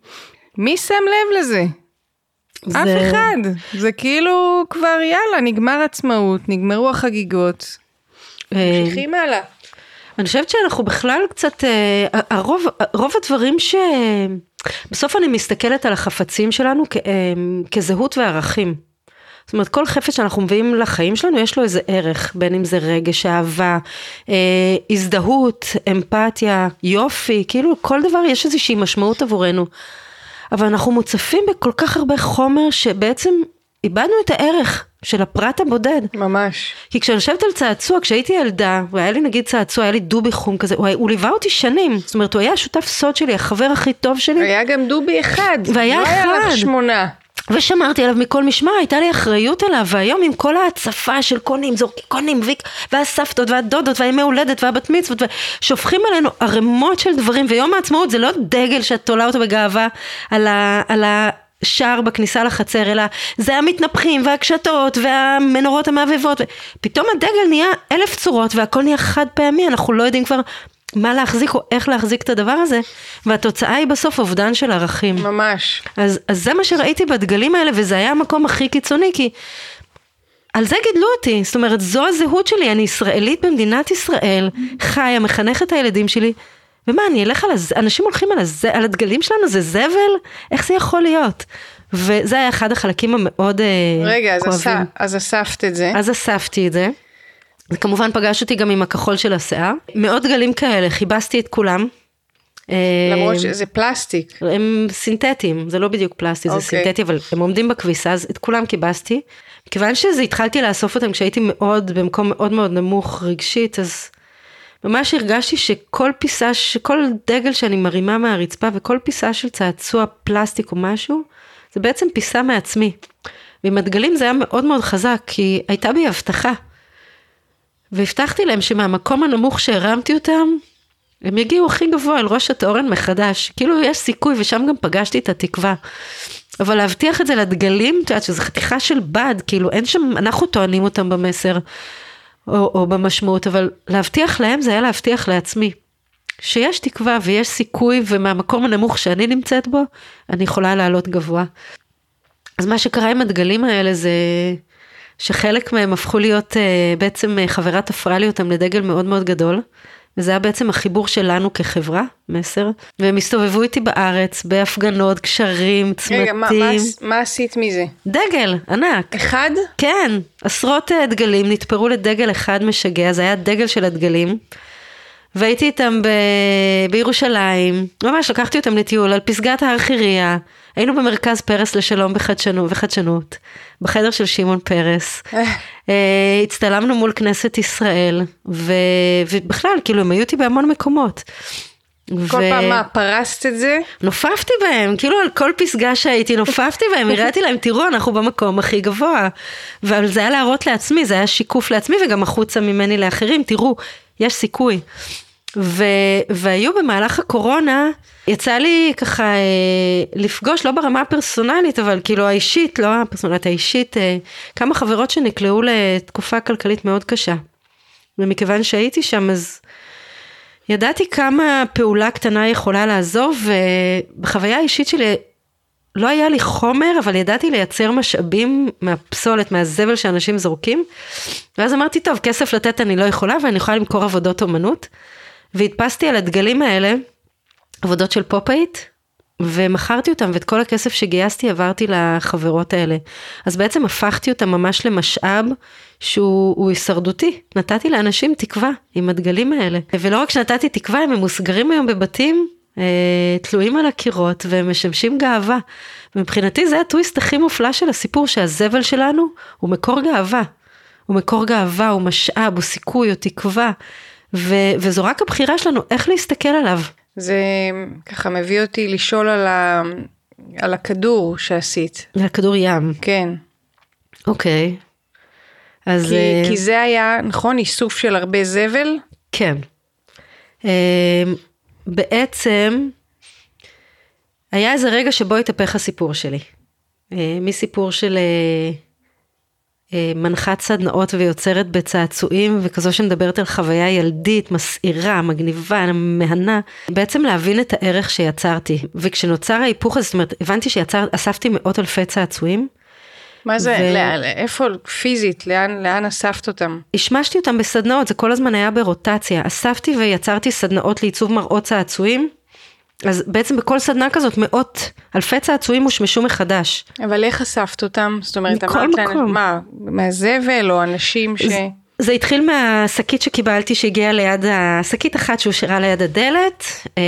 מי שם לב לזה? זה- אף אחד. זה כאילו כבר יאללה, נגמר עצמאות, נגמרו החגיגות. אה, ממשיכים הלאה. אני חושבת שאנחנו בכלל קצת, אה, הרוב, רוב הדברים ש... בסוף אני מסתכלת על החפצים שלנו כ, אה, כזהות וערכים. זאת אומרת, כל חפץ שאנחנו מביאים לחיים שלנו, יש לו איזה ערך, בין אם זה רגש, אהבה, אה, הזדהות, אמפתיה, יופי, כאילו כל דבר יש איזושהי משמעות עבורנו. אבל אנחנו מוצפים בכל כך הרבה חומר שבעצם איבדנו את הערך של הפרט הבודד. ממש. כי כשאני יושבת על צעצוע, כשהייתי ילדה, והיה לי נגיד צעצוע, היה לי דובי חום כזה, הוא, הוא ליווה אותי שנים, זאת אומרת, הוא היה השותף סוד שלי, החבר הכי טוב שלי, היה גם דובי אחד. והיה לא היה לך אחד. שמונה. ושמרתי עליו מכל משמר, הייתה לי אחריות עליו, והיום עם כל ההצפה של קונים, זורקים קונים, ויק, והסבתות, והדודות, והימי הולדת, והבת מצוות, ושופכים עלינו ערימות של דברים, ויום העצמאות זה לא דגל שאת תולה אותו בגאווה על, ה, על השער בכניסה לחצר, אלא זה המתנפחים, והקשתות, והמנורות המהבהבות, פתאום הדגל נהיה אלף צורות, והכל נהיה חד פעמי, אנחנו לא יודעים כבר מה להחזיק או איך להחזיק את הדבר הזה, והתוצאה היא בסוף אובדן של ערכים. ממש. אז, אז זה מה שראיתי בדגלים האלה, וזה היה המקום הכי קיצוני, כי על זה גידלו אותי. זאת אומרת, זו הזהות שלי, אני ישראלית במדינת ישראל, חיה, מחנכת את הילדים שלי, ומה, אני אלך על הז... אנשים הולכים על, הז... על הדגלים שלנו, זה זבל? איך זה יכול להיות? וזה היה אחד החלקים המאוד אה, רגע, אז, כואבים. אסף, אז אספת את זה. אז אספתי את זה. זה כמובן פגש אותי גם עם הכחול של השיער. מאות גלים כאלה, חיבסתי את כולם. אה, למרות שזה פלסטיק. הם סינתטיים, זה לא בדיוק פלסטי, זה אוקיי. סינתטי, אבל הם עומדים בכביסה, אז את כולם כיבסתי. מכיוון שזה התחלתי לאסוף אותם כשהייתי מאוד, במקום מאוד מאוד נמוך רגשית, אז ממש הרגשתי שכל פיסה, שכל דגל שאני מרימה מהרצפה וכל פיסה של צעצוע פלסטיק או משהו, זה בעצם פיסה מעצמי. ועם הדגלים זה היה מאוד מאוד חזק, כי הייתה בי הבטחה. והבטחתי להם שמהמקום הנמוך שהרמתי אותם, הם יגיעו הכי גבוה אל ראש התורן מחדש. כאילו יש סיכוי, ושם גם פגשתי את התקווה. אבל להבטיח את זה לדגלים, את יודעת שזו חתיכה של בד, כאילו אין שם, אנחנו טוענים אותם במסר או, או במשמעות, אבל להבטיח להם זה היה להבטיח לעצמי. שיש תקווה ויש סיכוי ומהמקום הנמוך שאני נמצאת בו, אני יכולה לעלות גבוה. אז מה שקרה עם הדגלים האלה זה שחלק מהם הפכו להיות, אה, בעצם אה, חברה תפרה לי אותם לדגל מאוד מאוד גדול. וזה היה בעצם החיבור שלנו כחברה, מסר, והם הסתובבו איתי בארץ, בהפגנות, קשרים, צמתים. רגע, מה, מה, מה עשית מזה? דגל, ענק. אחד? כן, עשרות אה, דגלים נתפרו לדגל אחד משגע, זה היה דגל של הדגלים. והייתי איתם ב... בירושלים, ממש לקחתי אותם לטיול על פסגת הר חירייה, היינו במרכז פרס לשלום בחדשנות, וחדשנות בחדר של שמעון פרס, אה, הצטלמנו מול כנסת ישראל, ו... ובכלל, כאילו הם היו איתי בהמון מקומות. כל ו... פעם מה, פרסת את זה? נופפתי בהם, כאילו על כל פסגה שהייתי נופפתי בהם, [laughs] הראיתי להם, תראו, אנחנו במקום הכי גבוה. אבל זה היה להראות לעצמי, זה היה שיקוף לעצמי וגם החוצה ממני לאחרים, תראו, יש סיכוי. ו, והיו במהלך הקורונה, יצא לי ככה אה, לפגוש, לא ברמה הפרסונלית, אבל כאילו האישית, לא הפרסונלית האישית, אה, כמה חברות שנקלעו לתקופה כלכלית מאוד קשה. ומכיוון שהייתי שם, אז ידעתי כמה פעולה קטנה יכולה לעזור, ובחוויה האישית שלי לא היה לי חומר, אבל ידעתי לייצר משאבים מהפסולת, מהזבל שאנשים זורקים. ואז אמרתי, טוב, כסף לתת אני לא יכולה, ואני יכולה למכור עבודות אומנות. והדפסתי על הדגלים האלה עבודות של פופאית, ומכרתי אותם, ואת כל הכסף שגייסתי עברתי לחברות האלה. אז בעצם הפכתי אותם ממש למשאב שהוא הישרדותי. נתתי לאנשים תקווה עם הדגלים האלה. ולא רק שנתתי תקווה, הם ממוסגרים היום בבתים תלויים על הקירות והם משמשים גאווה. מבחינתי זה הטוויסט הכי מופלא של הסיפור, שהזבל שלנו הוא מקור גאווה. הוא מקור גאווה, הוא משאב, הוא סיכוי, הוא תקווה. ו- וזו רק הבחירה שלנו איך להסתכל עליו. זה ככה מביא אותי לשאול על, ה- על הכדור שעשית. על הכדור ים. כן. אוקיי. אז... כי, uh... כי זה היה, נכון, איסוף של הרבה זבל? כן. Uh, בעצם היה איזה רגע שבו התהפך הסיפור שלי. אה, מסיפור של אה, אה, מנחת סדנאות ויוצרת בצעצועים וכזו שמדברת על חוויה ילדית, מסעירה, מגניבה, מהנה, בעצם להבין את הערך שיצרתי. וכשנוצר ההיפוך הזה, זאת אומרת, הבנתי שאספתי מאות אלפי צעצועים. מה זה, ו... לאן, איפה פיזית, לאן, לאן אספת אותם? השמשתי אותם בסדנאות, זה כל הזמן היה ברוטציה. אספתי ויצרתי סדנאות לעיצוב מראות צעצועים. אז בעצם בכל סדנה כזאת מאות אלפי צעצועים הושמשו מחדש. אבל איך אספת אותם? זאת אומרת, אמרת להם, מה, מהזבל או אנשים ש... זה התחיל מהשקית שקיבלתי שהגיעה ליד, השקית אחת שהושארה ליד הדלת, אה,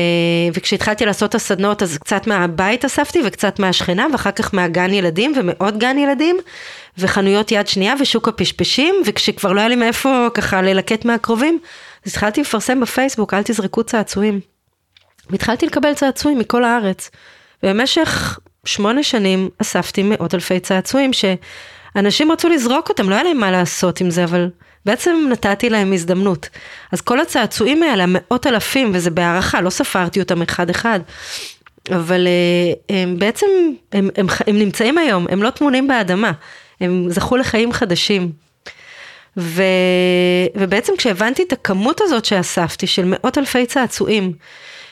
וכשהתחלתי לעשות את הסדנות אז קצת מהבית אספתי וקצת מהשכנה, ואחר כך מהגן ילדים ומעוד גן ילדים, וחנויות יד שנייה ושוק הפשפשים, וכשכבר לא היה לי מאיפה ככה ללקט מהקרובים, אז התחלתי לפרסם בפייסבוק, אל תזרקו צעצועים. והתחלתי לקבל צעצועים מכל הארץ. ובמשך שמונה שנים אספתי מאות אלפי צעצועים שאנשים רצו לזרוק אותם, לא היה להם מה לעשות עם זה, אבל בעצם נתתי להם הזדמנות. אז כל הצעצועים האלה, מאות אלפים, וזה בהערכה, לא ספרתי אותם אחד אחד, אבל אה, הם בעצם, הם, הם, הם נמצאים היום, הם לא טמונים באדמה, הם זכו לחיים חדשים. ו, ובעצם כשהבנתי את הכמות הזאת שאספתי, של מאות אלפי צעצועים,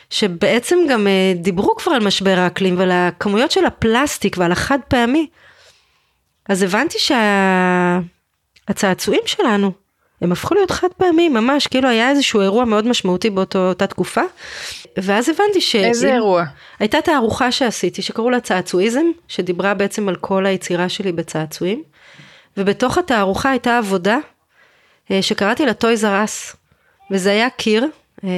שבעצם גם אה, דיברו כבר על משבר האקלים ועל הכמויות של הפלסטיק ועל החד פעמי, אז הבנתי שהצעצועים שה... שלנו, הם הפכו להיות חד פעמי, ממש, כאילו היה איזשהו אירוע מאוד משמעותי באותה תקופה, ואז הבנתי ש... איזה אירוע? הייתה תערוכה שעשיתי, שקראו לה צעצועיזם, שדיברה בעצם על כל היצירה שלי בצעצועים, ובתוך התערוכה הייתה עבודה אה, שקראתי לה טויז אר אס, וזה היה קיר אה,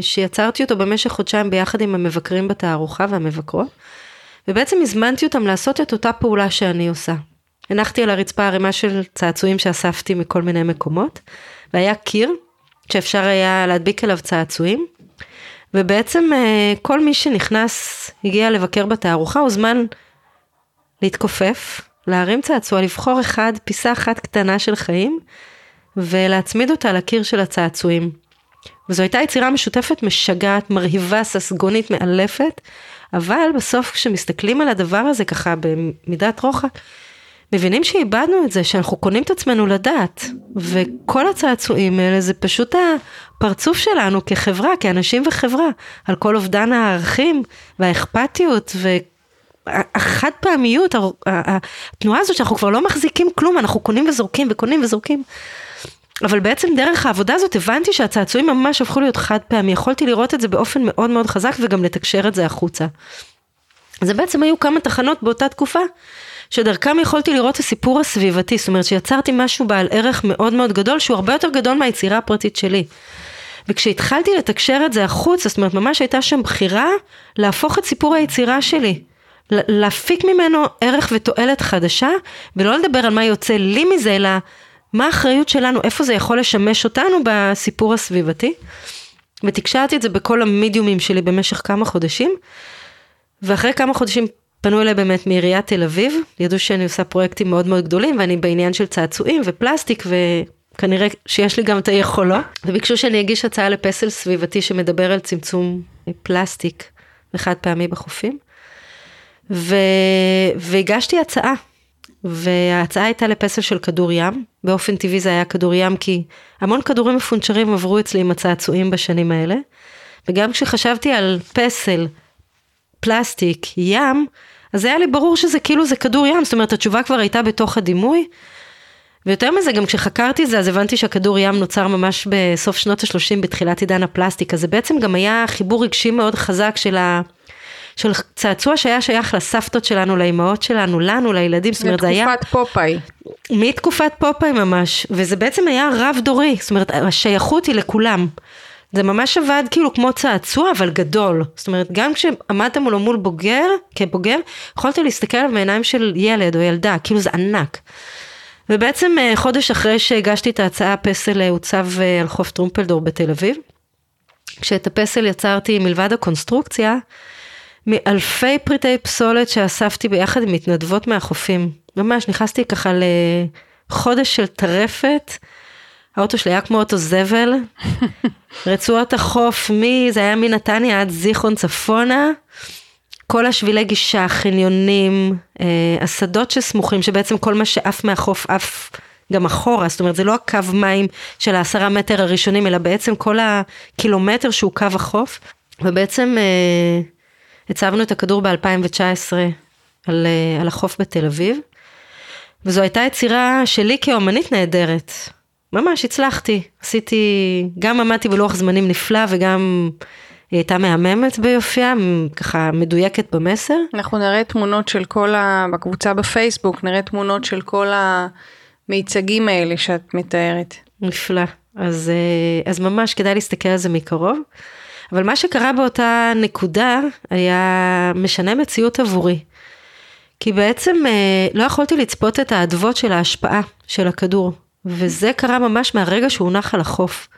שיצרתי אותו במשך חודשיים ביחד עם המבקרים בתערוכה והמבקרות, ובעצם הזמנתי אותם לעשות את אותה פעולה שאני עושה. הנחתי על הרצפה ערימה של צעצועים שאספתי מכל מיני מקומות, והיה קיר שאפשר היה להדביק אליו צעצועים, ובעצם אה, כל מי שנכנס, הגיע לבקר בתערוכה, הוזמן להתכופף, להרים צעצוע, לבחור אחד, פיסה אחת קטנה של חיים, ולהצמיד אותה לקיר של הצעצועים. וזו הייתה יצירה משותפת משגעת, מרהיבה, ססגונית, מאלפת, אבל בסוף כשמסתכלים על הדבר הזה ככה במידת רוחק, מבינים שאיבדנו את זה, שאנחנו קונים את עצמנו לדעת, וכל הצעצועים האלה זה פשוט הפרצוף שלנו כחברה, כאנשים וחברה, על כל אובדן הערכים והאכפתיות והחד פעמיות, התנועה הזאת שאנחנו כבר לא מחזיקים כלום, אנחנו קונים וזורקים וקונים וזורקים. אבל בעצם דרך העבודה הזאת הבנתי שהצעצועים ממש הפכו להיות חד פעמי, יכולתי לראות את זה באופן מאוד מאוד חזק וגם לתקשר את זה החוצה. זה בעצם היו כמה תחנות באותה תקופה, שדרכם יכולתי לראות את הסיפור הסביבתי, זאת אומרת שיצרתי משהו בעל ערך מאוד מאוד גדול, שהוא הרבה יותר גדול מהיצירה הפרטית שלי. וכשהתחלתי לתקשר את זה החוצה, זאת אומרת ממש הייתה שם בחירה להפוך את סיפור היצירה שלי. להפיק ממנו ערך ותועלת חדשה, ולא לדבר על מה יוצא לי מזה, אלא מה האחריות שלנו, איפה זה יכול לשמש אותנו בסיפור הסביבתי. ותקשרתי את זה בכל המדיומים שלי במשך כמה חודשים. ואחרי כמה חודשים פנו אליי באמת מעיריית תל אביב, ידעו שאני עושה פרויקטים מאוד מאוד גדולים ואני בעניין של צעצועים ופלסטיק וכנראה שיש לי גם את היכולות, וביקשו שאני אגיש הצעה לפסל סביבתי שמדבר על צמצום פלסטיק וחד פעמי בחופים. ו... והגשתי הצעה, וההצעה הייתה לפסל של כדור ים, באופן טבעי זה היה כדור ים כי המון כדורים מפונצ'רים עברו אצלי עם הצעצועים בשנים האלה, וגם כשחשבתי על פסל פלסטיק, ים, אז היה לי ברור שזה כאילו זה כדור ים, זאת אומרת התשובה כבר הייתה בתוך הדימוי. ויותר מזה, גם כשחקרתי זה, אז הבנתי שהכדור ים נוצר ממש בסוף שנות ה-30 בתחילת עידן הפלסטיק, אז זה בעצם גם היה חיבור רגשי מאוד חזק של, ה... של צעצוע שהיה שייך לסבתות שלנו, לאימהות שלנו, לנו, לילדים, זאת אומרת זה היה... מתקופת פופאי. מתקופת פופאי ממש, וזה בעצם היה רב דורי, זאת אומרת השייכות היא לכולם. זה ממש עבד כאילו כמו צעצוע, אבל גדול. זאת אומרת, גם כשעמדת מולו מול בוגר, כבוגר, יכולת להסתכל עליו מעיניים של ילד או ילדה, כאילו זה ענק. ובעצם אה, חודש אחרי שהגשתי את ההצעה, הפסל אה, הוצב אה, על חוף טרומפלדור בתל אביב. כשאת הפסל יצרתי מלבד הקונסטרוקציה, מאלפי פריטי פסולת שאספתי ביחד עם מתנדבות מהחופים. ממש נכנסתי ככה לחודש של טרפת. האוטו שלי היה כמו אוטו זבל, [laughs] רצועות החוף, מי, זה היה מנתניה עד זיכרון צפונה, כל השבילי גישה, חניונים, אה, השדות שסמוכים, שבעצם כל מה שעף מהחוף עף גם אחורה, זאת אומרת זה לא הקו מים של העשרה מטר הראשונים, אלא בעצם כל הקילומטר שהוא קו החוף, ובעצם אה, הצבנו את הכדור ב-2019 על, אה, על החוף בתל אביב, וזו הייתה יצירה שלי כאומנית נהדרת. ממש הצלחתי, עשיתי, גם עמדתי בלוח זמנים נפלא וגם היא הייתה מהממת ביופייה, ככה מדויקת במסר. אנחנו נראה תמונות של כל ה... בקבוצה בפייסבוק, נראה תמונות של כל המיצגים האלה שאת מתארת. נפלא, אז, אה, אז ממש כדאי להסתכל על זה מקרוב. אבל מה שקרה באותה נקודה היה משנה מציאות עבורי. כי בעצם אה, לא יכולתי לצפות את האדוות של ההשפעה של הכדור. וזה קרה ממש מהרגע שהוא נח על החוף.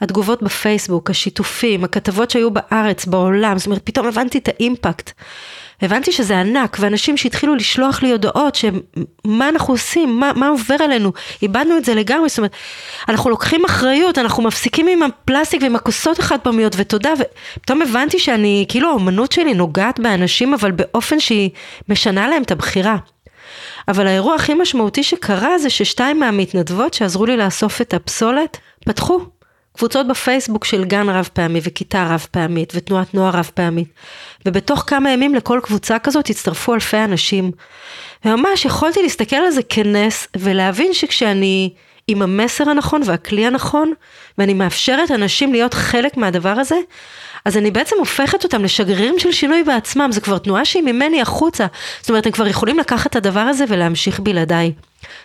התגובות בפייסבוק, השיתופים, הכתבות שהיו בארץ, בעולם, זאת אומרת, פתאום הבנתי את האימפקט. הבנתי שזה ענק, ואנשים שהתחילו לשלוח לי הודעות שמה אנחנו עושים, מה, מה עובר עלינו, איבדנו את זה לגמרי, זאת אומרת, אנחנו לוקחים אחריות, אנחנו מפסיקים עם הפלסטיק ועם הכוסות החד פעמיות, ותודה, ופתאום הבנתי שאני, כאילו האומנות שלי נוגעת באנשים, אבל באופן שהיא משנה להם את הבחירה. אבל האירוע הכי משמעותי שקרה זה ששתיים מהמתנדבות שעזרו לי לאסוף את הפסולת, פתחו קבוצות בפייסבוק של גן רב פעמי וכיתה רב פעמית ותנועת נוער רב פעמית. ובתוך כמה ימים לכל קבוצה כזאת הצטרפו אלפי אנשים. וממש יכולתי להסתכל על זה כנס ולהבין שכשאני עם המסר הנכון והכלי הנכון, ואני מאפשרת אנשים להיות חלק מהדבר הזה, אז אני בעצם הופכת אותם לשגרירים של שינוי בעצמם, זה כבר תנועה שהיא ממני החוצה. זאת אומרת, הם כבר יכולים לקחת את הדבר הזה ולהמשיך בלעדיי.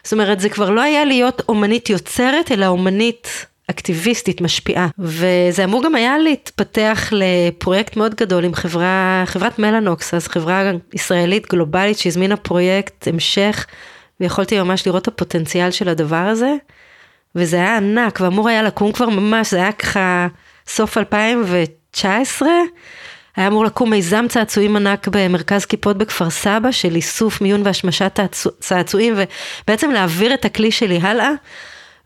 זאת אומרת, זה כבר לא היה להיות אומנית יוצרת, אלא אומנית אקטיביסטית, משפיעה. וזה אמור גם היה להתפתח לפרויקט מאוד גדול עם חברה, חברת מלאנוקס, אז חברה ישראלית גלובלית שהזמינה פרויקט המשך, ויכולתי ממש לראות את הפוטנציאל של הדבר הזה. וזה היה ענק, ואמור היה לקום כבר ממש, זה היה ככה סוף 2019. היה אמור לקום מיזם צעצועים ענק במרכז כיפות בכפר סבא של איסוף, מיון והשמשת צעצועים ובעצם להעביר את הכלי שלי הלאה.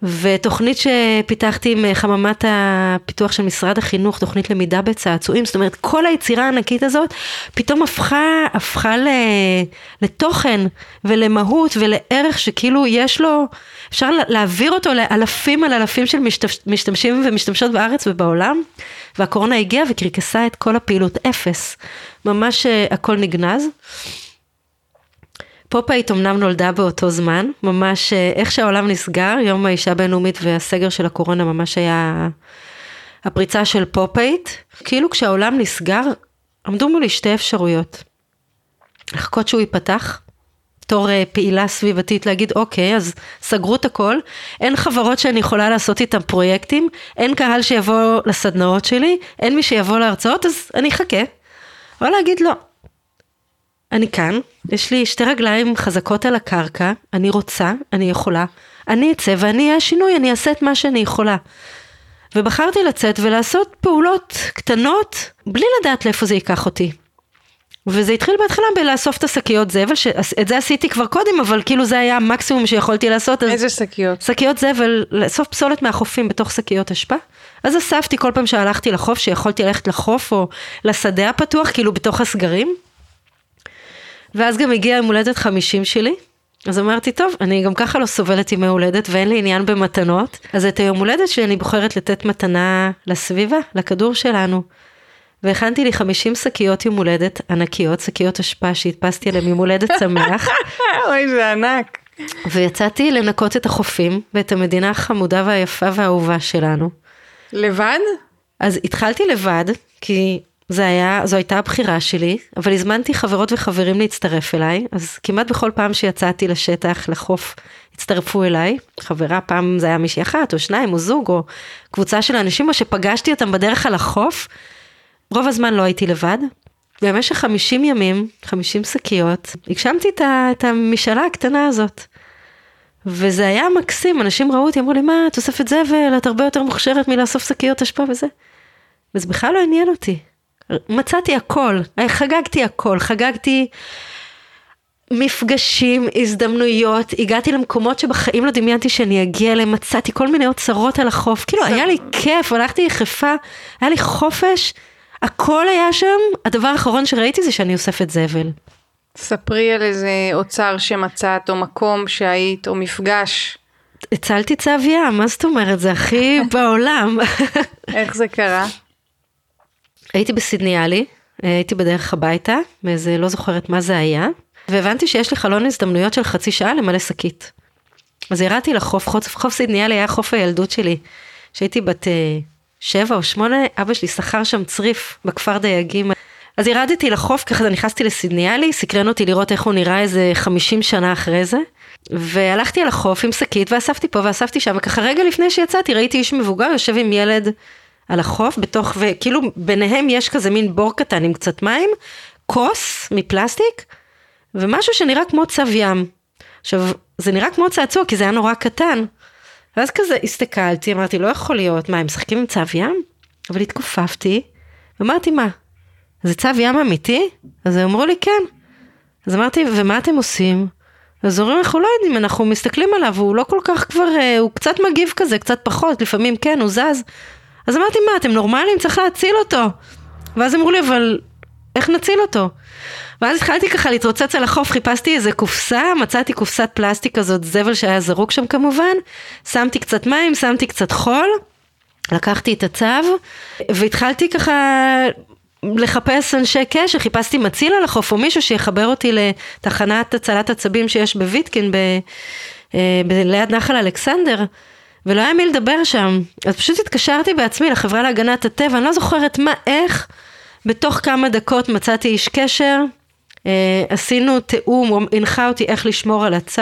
ותוכנית שפיתחתי עם אה, חממת הפיתוח של משרד החינוך, תוכנית למידה בצעצועים, זאת אומרת כל היצירה הענקית הזאת פתאום הפכה, הפכה לתוכן ולמהות ולערך שכאילו יש לו, אפשר להעביר אותו לאלפים על אלפים של משתמשים ומשתמשות בארץ ובעולם, והקורונה הגיעה וקרקסה את כל הפעילות, אפס, ממש אה, הכל נגנז. פופאית אמנם נולדה באותו זמן, ממש אה, איך שהעולם נסגר, יום האישה הבינלאומית והסגר של הקורונה ממש היה הפריצה של פופאית. כאילו כשהעולם נסגר, עמדו מולי שתי אפשרויות. לחכות שהוא ייפתח, בתור אה, פעילה סביבתית להגיד אוקיי אז סגרו את הכל, אין חברות שאני יכולה לעשות איתן פרויקטים, אין קהל שיבוא לסדנאות שלי, אין מי שיבוא להרצאות אז אני אחכה. או להגיד לא, אני כאן, יש לי שתי רגליים חזקות על הקרקע, אני רוצה, אני יכולה, אני אצא ואני אהיה השינוי, אני אעשה את מה שאני יכולה. ובחרתי לצאת ולעשות פעולות קטנות, בלי לדעת לאיפה זה ייקח אותי. וזה התחיל בהתחלה בלאסוף את השקיות זבל, שאת זה עשיתי כבר קודם, אבל כאילו זה היה המקסימום שיכולתי לעשות. איזה שקיות? שקיות זבל, לאסוף פסולת מהחופים בתוך שקיות אשפה. אז אספתי כל פעם שהלכתי לחוף, שיכולתי ללכת לחוף או לשדה הפתוח, כאילו בתוך הסגרים. ואז גם הגיע יום הולדת 50 שלי, אז אמרתי, טוב, אני גם ככה לא סובלת ימי הולדת ואין לי עניין במתנות, אז את היום הולדת שלי אני בוחרת לתת מתנה לסביבה, לכדור שלנו. והכנתי לי 50 שקיות יום הולדת ענקיות, שקיות אשפה שהדפסתי עליהן יום הולדת שמח. [laughs] אוי, זה ענק. ויצאתי לנקות את החופים ואת המדינה החמודה והיפה והאהובה שלנו. לבד? אז התחלתי לבד, כי זה היה, זו הייתה הבחירה שלי, אבל הזמנתי חברות וחברים להצטרף אליי, אז כמעט בכל פעם שיצאתי לשטח, לחוף, הצטרפו אליי. חברה, פעם זה היה מישהי אחת, או שניים, או זוג, או קבוצה של אנשים, או שפגשתי אותם בדרך על החוף. רוב הזמן לא הייתי לבד. במשך 50 ימים, 50 שקיות, הגשמתי את המשאלה הקטנה הזאת. וזה היה מקסים, אנשים ראו אותי, אמרו לי, מה, תוספת זבל, את הרבה יותר מוכשרת מלאסוף שקיות אשפה וזה. וזה בכלל לא עניין אותי. מצאתי הכל, חגגתי הכל, חגגתי מפגשים, הזדמנויות, הגעתי למקומות שבחיים לא דמיינתי שאני אגיע אליהם, מצאתי כל מיני אוצרות על החוף, כאילו היה לי כיף, הלכתי יחפה, היה לי חופש, הכל היה שם, הדבר האחרון שראיתי זה שאני אוספת זבל. ספרי על איזה אוצר שמצאת, או מקום שהיית, או מפגש. הצלתי צב ים, מה זאת אומרת? זה הכי [laughs] בעולם. איך זה קרה? הייתי בסידניאלי, הייתי בדרך הביתה, מאיזה לא זוכרת מה זה היה, והבנתי שיש לי חלון הזדמנויות של חצי שעה למלא שקית. אז ירדתי לחוף, חוף, חוף סידניאלי היה חוף הילדות שלי. כשהייתי בת אה, שבע או שמונה, אבא שלי שכר שם צריף בכפר דייגים. אז ירדתי לחוף, ככה נכנסתי לסידניאלי, סקרן אותי לראות איך הוא נראה איזה 50 שנה אחרי זה. והלכתי על החוף עם שקית ואספתי פה ואספתי שם, וככה רגע לפני שיצאתי ראיתי איש מבוגר יושב עם ילד על החוף, בתוך, וכאילו ביניהם יש כזה מין בור קטן עם קצת מים, כוס מפלסטיק, ומשהו שנראה כמו צב ים. עכשיו, זה נראה כמו צעצוע, כי זה היה נורא קטן. ואז כזה הסתכלתי, אמרתי, לא יכול להיות, מה, הם משחקים עם צב ים? אבל התכופפתי, ואמרתי, מה, זה צב ים אמיתי? אז הם אמרו לי, כן. אז אמרתי, ומה אתם עושים? אז אומרים, אנחנו לא יודעים, אנחנו מסתכלים עליו, הוא לא כל כך כבר, אה, הוא קצת מגיב כזה, קצת פחות, לפעמים כן, הוא זז. אז אמרתי, מה, אתם נורמלים? צריך להציל אותו. ואז אמרו לי, אבל איך נציל אותו? ואז התחלתי ככה להתרוצץ על החוף, חיפשתי איזה קופסה, מצאתי קופסת פלסטיק כזאת, זבל שהיה זרוק שם כמובן, שמתי קצת מים, שמתי קצת חול, לקחתי את הצו, והתחלתי ככה לחפש אנשי קשר, חיפשתי מציל על החוף או מישהו שיחבר אותי לתחנת הצלת עצבים שיש בוויטקין ב, אה, ב, ליד נחל אלכסנדר. ולא היה מי לדבר שם. אז פשוט התקשרתי בעצמי לחברה להגנת הטבע, אני לא זוכרת מה, איך, בתוך כמה דקות מצאתי איש קשר, אה, עשינו תיאום, הוא הנחה אותי איך לשמור על הצו,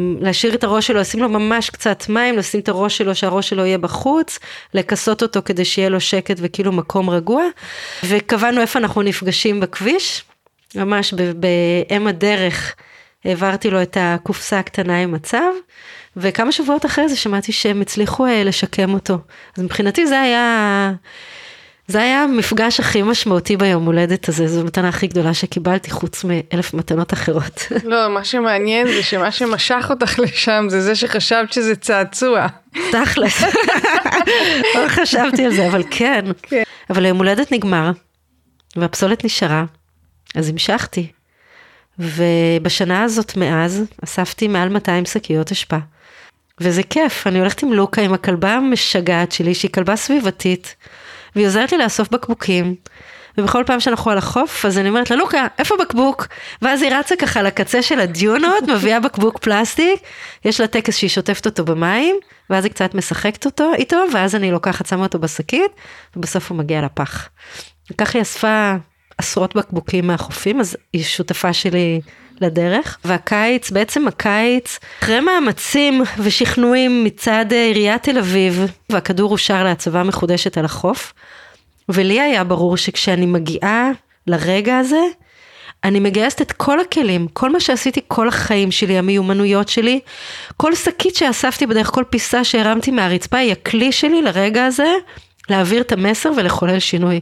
להשאיר את הראש שלו, לשים לו ממש קצת מים, לשים את הראש שלו, שהראש שלו יהיה בחוץ, לכסות אותו כדי שיהיה לו שקט וכאילו מקום רגוע, וקבענו איפה אנחנו נפגשים בכביש, ממש באם הדרך העברתי לו את הקופסה הקטנה עם הצו. וכמה שבועות אחרי זה שמעתי שהם הצליחו אה, לשקם אותו. אז מבחינתי זה היה, זה היה המפגש הכי משמעותי ביום הולדת הזה, זו המתנה הכי גדולה שקיבלתי, חוץ מאלף מתנות אחרות. [laughs] לא, מה שמעניין זה שמה שמשך אותך לשם זה זה שחשבת שזה צעצוע. תכלס. [laughs] לא חשבתי על זה, אבל כן. כן. אבל היום הולדת נגמר, והפסולת נשארה, אז המשכתי. ובשנה הזאת מאז, אספתי מעל 200 שקיות אשפה. וזה כיף, אני הולכת עם לוקה, עם הכלבה המשגעת שלי, שהיא כלבה סביבתית. והיא עוזרת לי לאסוף בקבוקים. ובכל פעם שאנחנו על החוף, אז אני אומרת לה, לוקה, איפה בקבוק? ואז היא רצה ככה לקצה של הדיונות, מביאה בקבוק פלסטיק, יש לה טקס שהיא שוטפת אותו במים, ואז היא קצת משחקת אותו איתו, ואז אני לוקחת, שמה אותו בשקית, ובסוף הוא מגיע לפח. וכך היא אספה עשרות בקבוקים מהחופים, אז היא שותפה שלי לדרך. והקיץ, בעצם הקיץ, אחרי מאמצים ושכנועים מצד עיריית תל אביב, והכדור אושר להצבה מחודשת על החוף, ולי היה ברור שכשאני מגיעה לרגע הזה, אני מגייסת את כל הכלים, כל מה שעשיתי כל החיים שלי, המיומנויות שלי, כל שקית שאספתי בדרך, כל פיסה שהרמתי מהרצפה היא הכלי שלי לרגע הזה, להעביר את המסר ולחולל שינוי.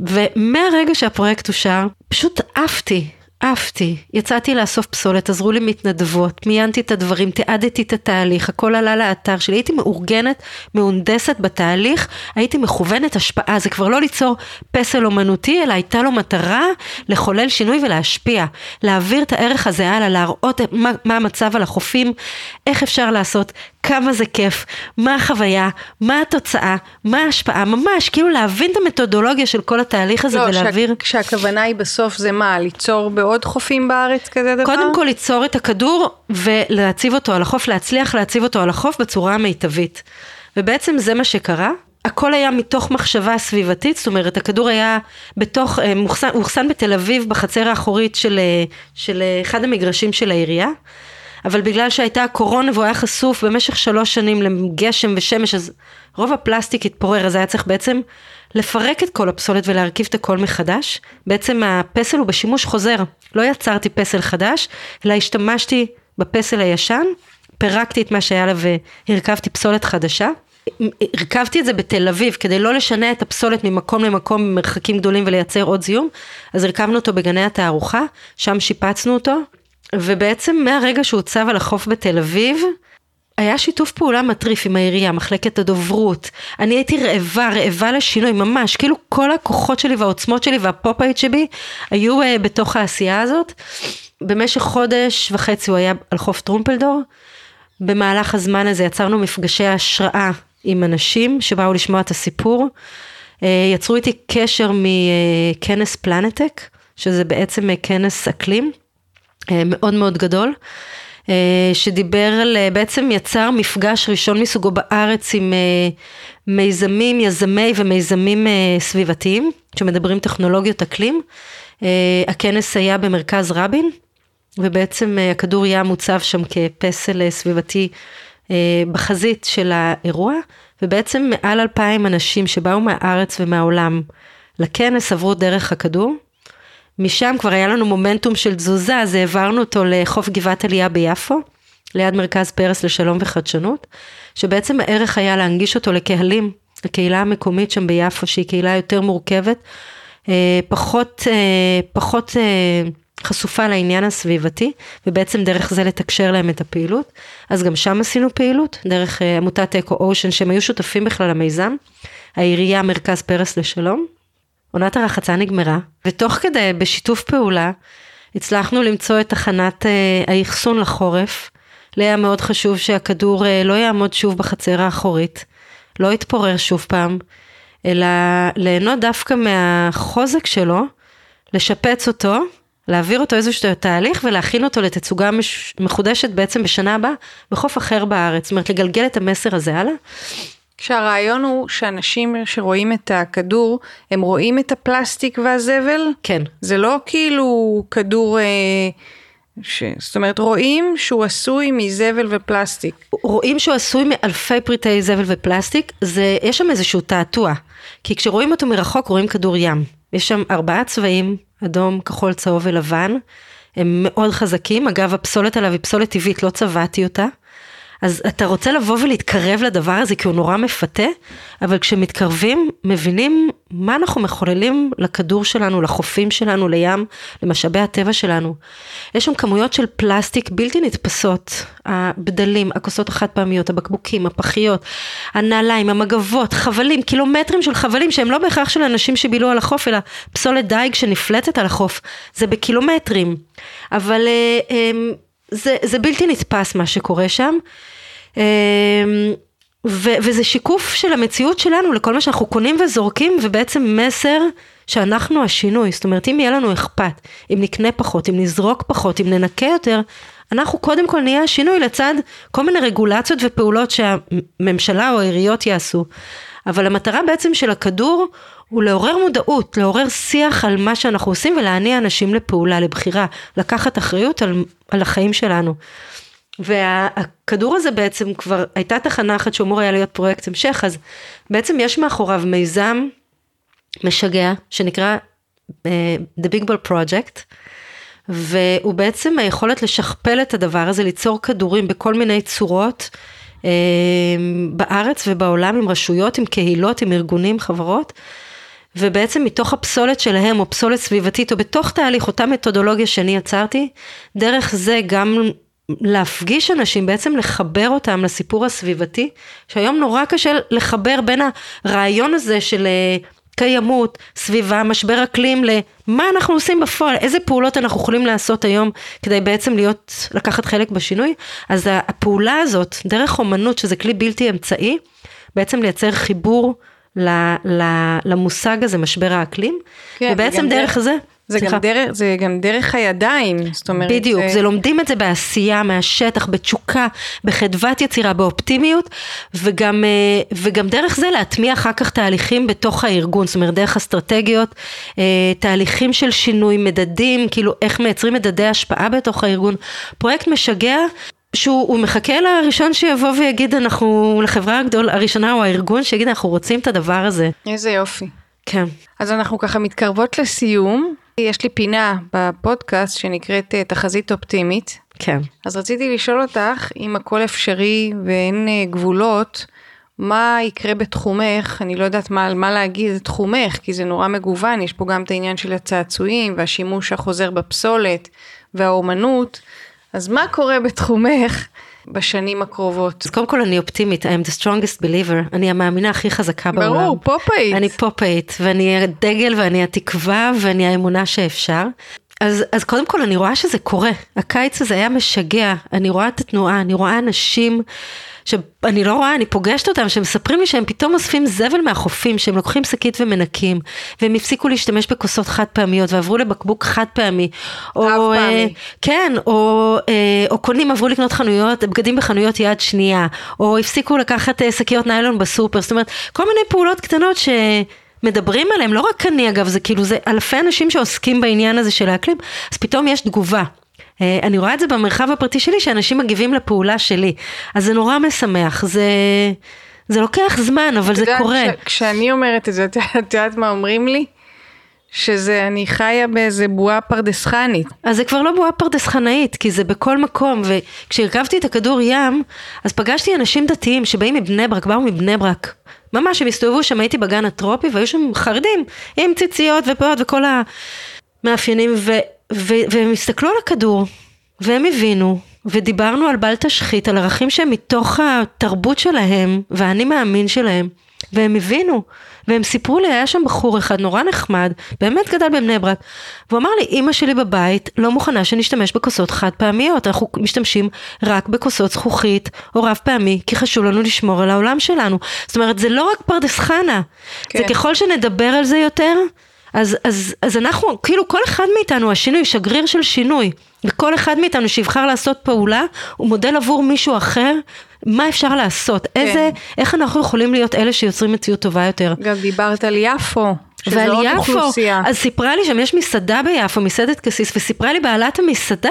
ומהרגע שהפרויקט אושר, פשוט עפתי, עפתי, יצאתי לאסוף פסולת, עזרו לי מתנדבות, מיינתי את הדברים, תיעדתי את התהליך, הכל עלה לאתר שלי, הייתי מאורגנת, מהונדסת בתהליך, הייתי מכוונת השפעה, זה כבר לא ליצור פסל אומנותי, אלא הייתה לו מטרה לחולל שינוי ולהשפיע, להעביר את הערך הזה הלאה, להראות מה, מה המצב על החופים, איך אפשר לעשות, כמה זה כיף, מה החוויה, מה התוצאה, מה ההשפעה, ממש, כאילו להבין את המתודולוגיה של כל התהליך הזה לא, ולהעביר... לא, כשהכוונה היא בסוף זה מה, ליצור בעוד חופים בארץ כזה דבר? קודם כל ליצור את הכדור ולהציב אותו על החוף, להצליח להציב אותו על החוף בצורה המיטבית. ובעצם זה מה שקרה. הכל היה מתוך מחשבה סביבתית, זאת אומרת הכדור היה בתוך, אה, מוחסן, הוא אוחסן בתל אביב בחצר האחורית של, אה, של אה, אחד המגרשים של העירייה. אבל בגלל שהייתה הקורונה והוא היה חשוף במשך שלוש שנים לגשם ושמש, אז רוב הפלסטיק התפורר, אז היה צריך בעצם לפרק את כל הפסולת ולהרכיב את הכל מחדש. בעצם הפסל הוא בשימוש חוזר, לא יצרתי פסל חדש, אלא השתמשתי בפסל הישן, פירקתי את מה שהיה לה והרכבתי פסולת חדשה. הרכבתי את זה בתל אביב כדי לא לשנע את הפסולת ממקום למקום במרחקים גדולים ולייצר עוד זיהום, אז הרכבנו אותו בגני התערוכה, שם שיפצנו אותו, ובעצם מהרגע שהוא הוצב על החוף בתל אביב, היה שיתוף פעולה מטריף עם העירייה, מחלקת הדוברות. אני הייתי רעבה, רעבה לשינוי, ממש. כאילו כל הכוחות שלי והעוצמות שלי והפופאית שבי היו uh, בתוך העשייה הזאת. במשך חודש וחצי הוא היה על חוף טרומפלדור. במהלך הזמן הזה יצרנו מפגשי השראה עם אנשים שבאו לשמוע את הסיפור. Uh, יצרו איתי קשר מכנס פלנטק, שזה בעצם כנס אקלים. אה, מאוד מאוד גדול, אה, שדיבר על, אה, בעצם יצר מפגש ראשון מסוגו בארץ עם מיזמים, יזמי ומיזמים סביבתיים, שמדברים טכנולוגיות אקלים. הכנס היה במרכז רבין, ובעצם הכדור ים מוצב שם כפסל סביבתי בחזית של האירוע, ובעצם מעל אלפיים אנשים שבאו מהארץ ומהעולם לכנס עברו דרך הכדור. משם כבר היה לנו מומנטום של תזוזה, אז העברנו אותו לחוף גבעת עלייה ביפו, ליד מרכז פרס לשלום וחדשנות, שבעצם הערך היה להנגיש אותו לקהלים, לקהילה המקומית שם ביפו, שהיא קהילה יותר מורכבת, אה, פחות, אה, פחות אה, חשופה לעניין הסביבתי, ובעצם דרך זה לתקשר להם את הפעילות. אז גם שם עשינו פעילות, דרך עמותת אקו אושן, שהם היו שותפים בכלל למיזם, העירייה מרכז פרס לשלום. עונת הרחצה נגמרה, ותוך כדי, בשיתוף פעולה, הצלחנו למצוא את תחנת אה, האחסון לחורף. לי היה מאוד חשוב שהכדור אה, לא יעמוד שוב בחצר האחורית, לא יתפורר שוב פעם, אלא ליהנות דווקא מהחוזק שלו, לשפץ אותו, להעביר אותו איזשהו תהליך ולהכין אותו לתצוגה מש... מחודשת בעצם בשנה הבאה בחוף אחר בארץ. זאת אומרת, לגלגל את המסר הזה הלאה. כשהרעיון הוא שאנשים שרואים את הכדור, הם רואים את הפלסטיק והזבל? כן. זה לא כאילו כדור... אה, ש... זאת אומרת, רואים שהוא עשוי מזבל ופלסטיק. רואים שהוא עשוי מאלפי פריטי זבל ופלסטיק, זה, יש שם איזשהו תעתוע. כי כשרואים אותו מרחוק רואים כדור ים. יש שם ארבעה צבעים, אדום, כחול, צהוב ולבן. הם מאוד חזקים. אגב, הפסולת עליו היא פסולת טבעית, לא צבעתי אותה. אז אתה רוצה לבוא ולהתקרב לדבר הזה כי הוא נורא מפתה, אבל כשמתקרבים מבינים מה אנחנו מחוללים לכדור שלנו, לחופים שלנו, לים, למשאבי הטבע שלנו. יש שם כמויות של פלסטיק בלתי נתפסות, הבדלים, הכוסות החד פעמיות, הבקבוקים, הפחיות, הנעליים, המגבות, חבלים, קילומטרים של חבלים שהם לא בהכרח של אנשים שבילו על החוף, אלא פסולת דייג שנפלטת על החוף, זה בקילומטרים. אבל אה, אה, זה, זה בלתי נתפס מה שקורה שם. אמ, ו, וזה שיקוף של המציאות שלנו לכל מה שאנחנו קונים וזורקים ובעצם מסר שאנחנו השינוי, זאת אומרת אם יהיה לנו אכפת, אם נקנה פחות, אם נזרוק פחות, אם ננקה יותר, אנחנו קודם כל נהיה השינוי לצד כל מיני רגולציות ופעולות שהממשלה או העיריות יעשו. אבל המטרה בעצם של הכדור הוא לעורר מודעות, לעורר שיח על מה שאנחנו עושים ולהניע אנשים לפעולה, לבחירה, לקחת אחריות על, על החיים שלנו. והכדור הזה בעצם כבר הייתה תחנה אחת שאמור היה להיות פרויקט המשך, אז בעצם יש מאחוריו מיזם משגע שנקרא uh, The Big Ball Project, והוא בעצם היכולת לשכפל את הדבר הזה, ליצור כדורים בכל מיני צורות. Uh, בארץ ובעולם עם רשויות, עם קהילות, עם ארגונים, חברות, ובעצם מתוך הפסולת שלהם, או פסולת סביבתית, או בתוך תהליך, אותה מתודולוגיה שאני יצרתי, דרך זה גם להפגיש אנשים, בעצם לחבר אותם לסיפור הסביבתי, שהיום נורא קשה לחבר בין הרעיון הזה של אה, קיימות, סביבה, משבר אקלים, למה אנחנו עושים בפועל, איזה פעולות אנחנו יכולים לעשות היום כדי בעצם להיות, לקחת חלק בשינוי. אז הפעולה הזאת, דרך אומנות, שזה כלי בלתי אמצעי, בעצם לייצר חיבור למושג הזה, משבר האקלים, כן, ובעצם דרך זה... זה גם, דרך, זה גם דרך הידיים, זאת אומרת... בדיוק, זה... זה לומדים את זה בעשייה, מהשטח, בתשוקה, בחדוות יצירה, באופטימיות, וגם, אה, וגם דרך זה להטמיע אחר כך תהליכים בתוך הארגון, זאת אומרת דרך אסטרטגיות, אה, תהליכים של שינוי, מדדים, כאילו איך מייצרים מדדי השפעה בתוך הארגון. פרויקט משגע. שהוא מחכה לראשון שיבוא ויגיד אנחנו לחברה הגדול הראשונה או הארגון שיגיד אנחנו רוצים את הדבר הזה. איזה יופי. כן. אז אנחנו ככה מתקרבות לסיום יש לי פינה בפודקאסט שנקראת אה, תחזית אופטימית. כן. אז רציתי לשאול אותך אם הכל אפשרי ואין אה, גבולות. מה יקרה בתחומך, אני לא יודעת מה, מה להגיד תחומך, כי זה נורא מגוון, יש פה גם את העניין של הצעצועים והשימוש החוזר בפסולת והאומנות, אז מה קורה בתחומך בשנים הקרובות? אז קודם כל אני אופטימית, I am the strongest believer, אני המאמינה הכי חזקה ברור, בעולם. ברור, פופאית. אני פופאית, ואני הדגל ואני התקווה ואני האמונה שאפשר. אז, אז קודם כל אני רואה שזה קורה, הקיץ הזה היה משגע, אני רואה את התנועה, אני רואה אנשים שאני לא רואה, אני פוגשת אותם, שמספרים לי שהם פתאום אוספים זבל מהחופים, שהם לוקחים שקית ומנקים, והם הפסיקו להשתמש בכוסות חד פעמיות ועברו לבקבוק חד פעמי. או, חד פעמי. אה, כן, או, אה, או קונים עברו לקנות חנויות, בגדים בחנויות יד שנייה, או הפסיקו לקחת אה, שקיות ניילון בסופר, זאת אומרת, כל מיני פעולות קטנות ש... מדברים עליהם, לא רק אני אגב, זה כאילו, זה אלפי אנשים שעוסקים בעניין הזה של האקלים, אז פתאום יש תגובה. אה, אני רואה את זה במרחב הפרטי שלי, שאנשים מגיבים לפעולה שלי. אז זה נורא משמח, זה... זה לוקח זמן, אבל זה קורה. כש, כשאני אומרת את זה, את יודעת מה אומרים לי? שזה אני חיה באיזה בועה פרדסחנית. אז זה כבר לא בועה פרדסחנאית, כי זה בכל מקום, וכשהרכבתי את הכדור ים, אז פגשתי אנשים דתיים שבאים מבני ברק, באו מבני ברק. ממש, הם הסתובבו שם, הייתי בגן הטרופי, והיו שם חרדים, עם ציציות ופאות וכל המאפיינים, ו... ו- והם הסתכלו על הכדור, והם הבינו, ודיברנו על בל תשחית, על ערכים שהם מתוך התרבות שלהם, והאני מאמין שלהם, והם הבינו, והם סיפרו לי, היה שם בחור אחד נורא נחמד, באמת גדל בבני ברק, והוא אמר לי, אימא שלי בבית לא מוכנה שנשתמש בכוסות חד פעמיות, אנחנו משתמשים רק בכוסות זכוכית או רב פעמי, כי חשוב לנו לשמור על העולם שלנו. זאת אומרת, זה לא רק פרדס חנה, כן. זה ככל שנדבר על זה יותר, אז, אז, אז אנחנו, כאילו כל אחד מאיתנו השינוי, שגריר של שינוי, וכל אחד מאיתנו שיבחר לעשות פעולה, הוא מודל עבור מישהו אחר, מה אפשר לעשות, כן. איזה, איך אנחנו יכולים להיות אלה שיוצרים מציאות טובה יותר. גם דיברת על יפו. ועל יפו, אוכלוסייה. אז סיפרה לי שם יש מסעדה ביפו, מסעדת קסיס, וסיפרה לי בעלת המסעדה,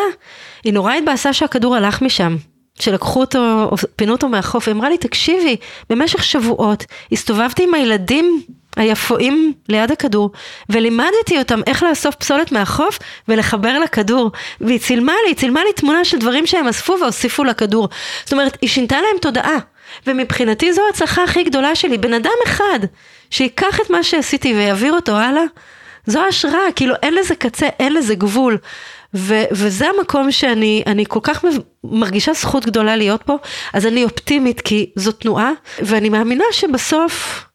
היא נורא התבאסה שהכדור הלך משם. שלקחו אותו, פינו אותו מהחוף, היא אמרה לי, תקשיבי, במשך שבועות הסתובבתי עם הילדים היפואים ליד הכדור, ולימדתי אותם איך לאסוף פסולת מהחוף ולחבר לכדור. והיא צילמה לי, היא צילמה לי תמונה של דברים שהם אספו והוסיפו לכדור. זאת אומרת, היא שינתה להם תודעה. ומבחינתי זו ההצלחה הכי גדולה שלי. בן אדם אחד שיקח את מה שעשיתי ויעביר אותו הלאה, זו השראה, כאילו אין לזה קצה, אין לזה גבול. ו- וזה המקום שאני אני כל כך מרגישה זכות גדולה להיות פה, אז אני אופטימית כי זו תנועה, ואני מאמינה שבסוף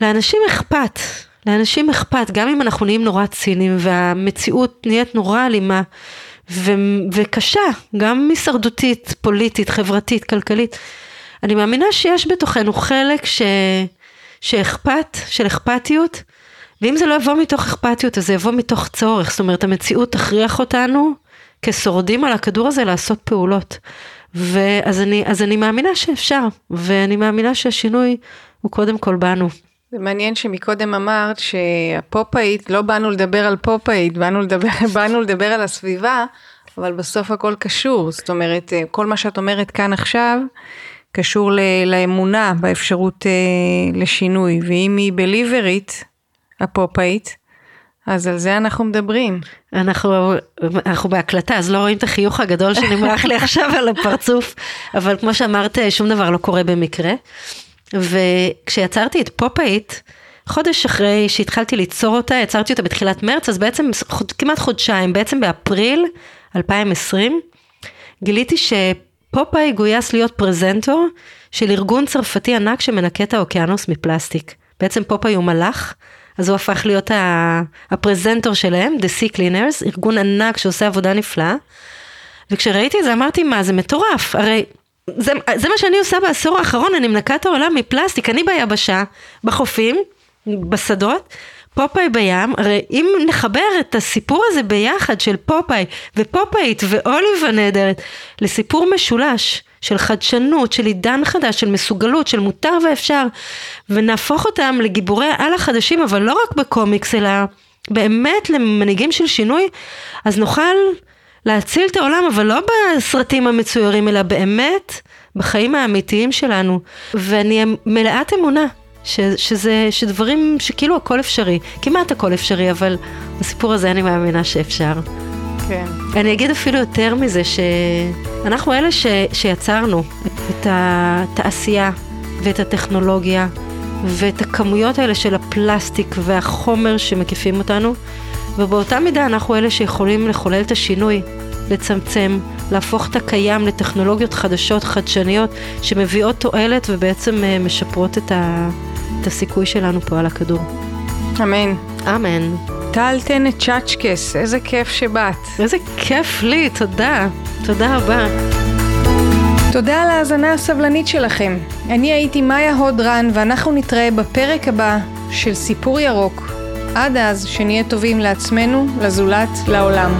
לאנשים אכפת, לאנשים אכפת, גם אם אנחנו נהיים נורא ציניים והמציאות נהיית נורא אלימה ו- וקשה, גם הישרדותית, פוליטית, חברתית, כלכלית. אני מאמינה שיש בתוכנו חלק ש... שאכפת, של אכפתיות, ואם זה לא יבוא מתוך אכפתיות, אז זה יבוא מתוך צורך. זאת אומרת, המציאות תכריח אותנו כשורדים על הכדור הזה לעשות פעולות. ואז אני, אז אני מאמינה שאפשר, ואני מאמינה שהשינוי הוא קודם כל בנו. זה מעניין שמקודם אמרת שהפופאית, לא באנו לדבר על פופאית, באנו לדבר, [laughs] באנו לדבר על הסביבה, אבל בסוף הכל קשור. זאת אומרת, כל מה שאת אומרת כאן עכשיו, קשור לאמונה באפשרות אה, לשינוי, ואם היא בליברית, הפופאית, אז על זה אנחנו מדברים. אנחנו, אנחנו בהקלטה, אז לא רואים את החיוך הגדול שנמרח לי [laughs] עכשיו על הפרצוף, אבל כמו שאמרת, שום דבר לא קורה במקרה. וכשיצרתי את פופאית, חודש אחרי שהתחלתי ליצור אותה, יצרתי אותה בתחילת מרץ, אז בעצם כמעט חודשיים, בעצם באפריל 2020, גיליתי שפופאי גויס להיות פרזנטור של ארגון צרפתי ענק שמנקה את האוקיינוס מפלסטיק. בעצם פופאי הוא מלאך אז הוא הפך להיות הפרזנטור שלהם, The Sea Cleaners, ארגון ענק שעושה עבודה נפלאה. וכשראיתי את זה אמרתי, מה, זה מטורף, הרי זה, זה מה שאני עושה בעשור האחרון, אני מנקה את העולם מפלסטיק, אני ביבשה, בחופים, בשדות, פופאי בים, הרי אם נחבר את הסיפור הזה ביחד של פופאי ופופאית ואוליב הנהדרת לסיפור משולש של חדשנות, של עידן חדש, של מסוגלות, של מותר ואפשר, ונהפוך אותם לגיבורי על החדשים, אבל לא רק בקומיקס, אלא באמת למנהיגים של שינוי, אז נוכל להציל את העולם, אבל לא בסרטים המצוירים, אלא באמת בחיים האמיתיים שלנו. ואני מלאת אמונה ש, שזה, שדברים, שכאילו הכל אפשרי, כמעט הכל אפשרי, אבל בסיפור הזה אני מאמינה שאפשר. כן. אני אגיד אפילו יותר מזה, שאנחנו אלה ש, שיצרנו את התעשייה ואת הטכנולוגיה ואת הכמויות האלה של הפלסטיק והחומר שמקיפים אותנו, ובאותה מידה אנחנו אלה שיכולים לחולל את השינוי, לצמצם, להפוך את הקיים לטכנולוגיות חדשות, חדשניות, שמביאות תועלת ובעצם אה, משפרות את, ה, את הסיכוי שלנו פה על הכדור. אמן. אמן. טל טנט צ'אצ'קס, איזה כיף שבאת. איזה כיף לי, תודה. תודה רבה. תודה על ההאזנה הסבלנית שלכם. אני הייתי מאיה הודרן, ואנחנו נתראה בפרק הבא של סיפור ירוק. עד אז, שנהיה טובים לעצמנו, לזולת, לעולם.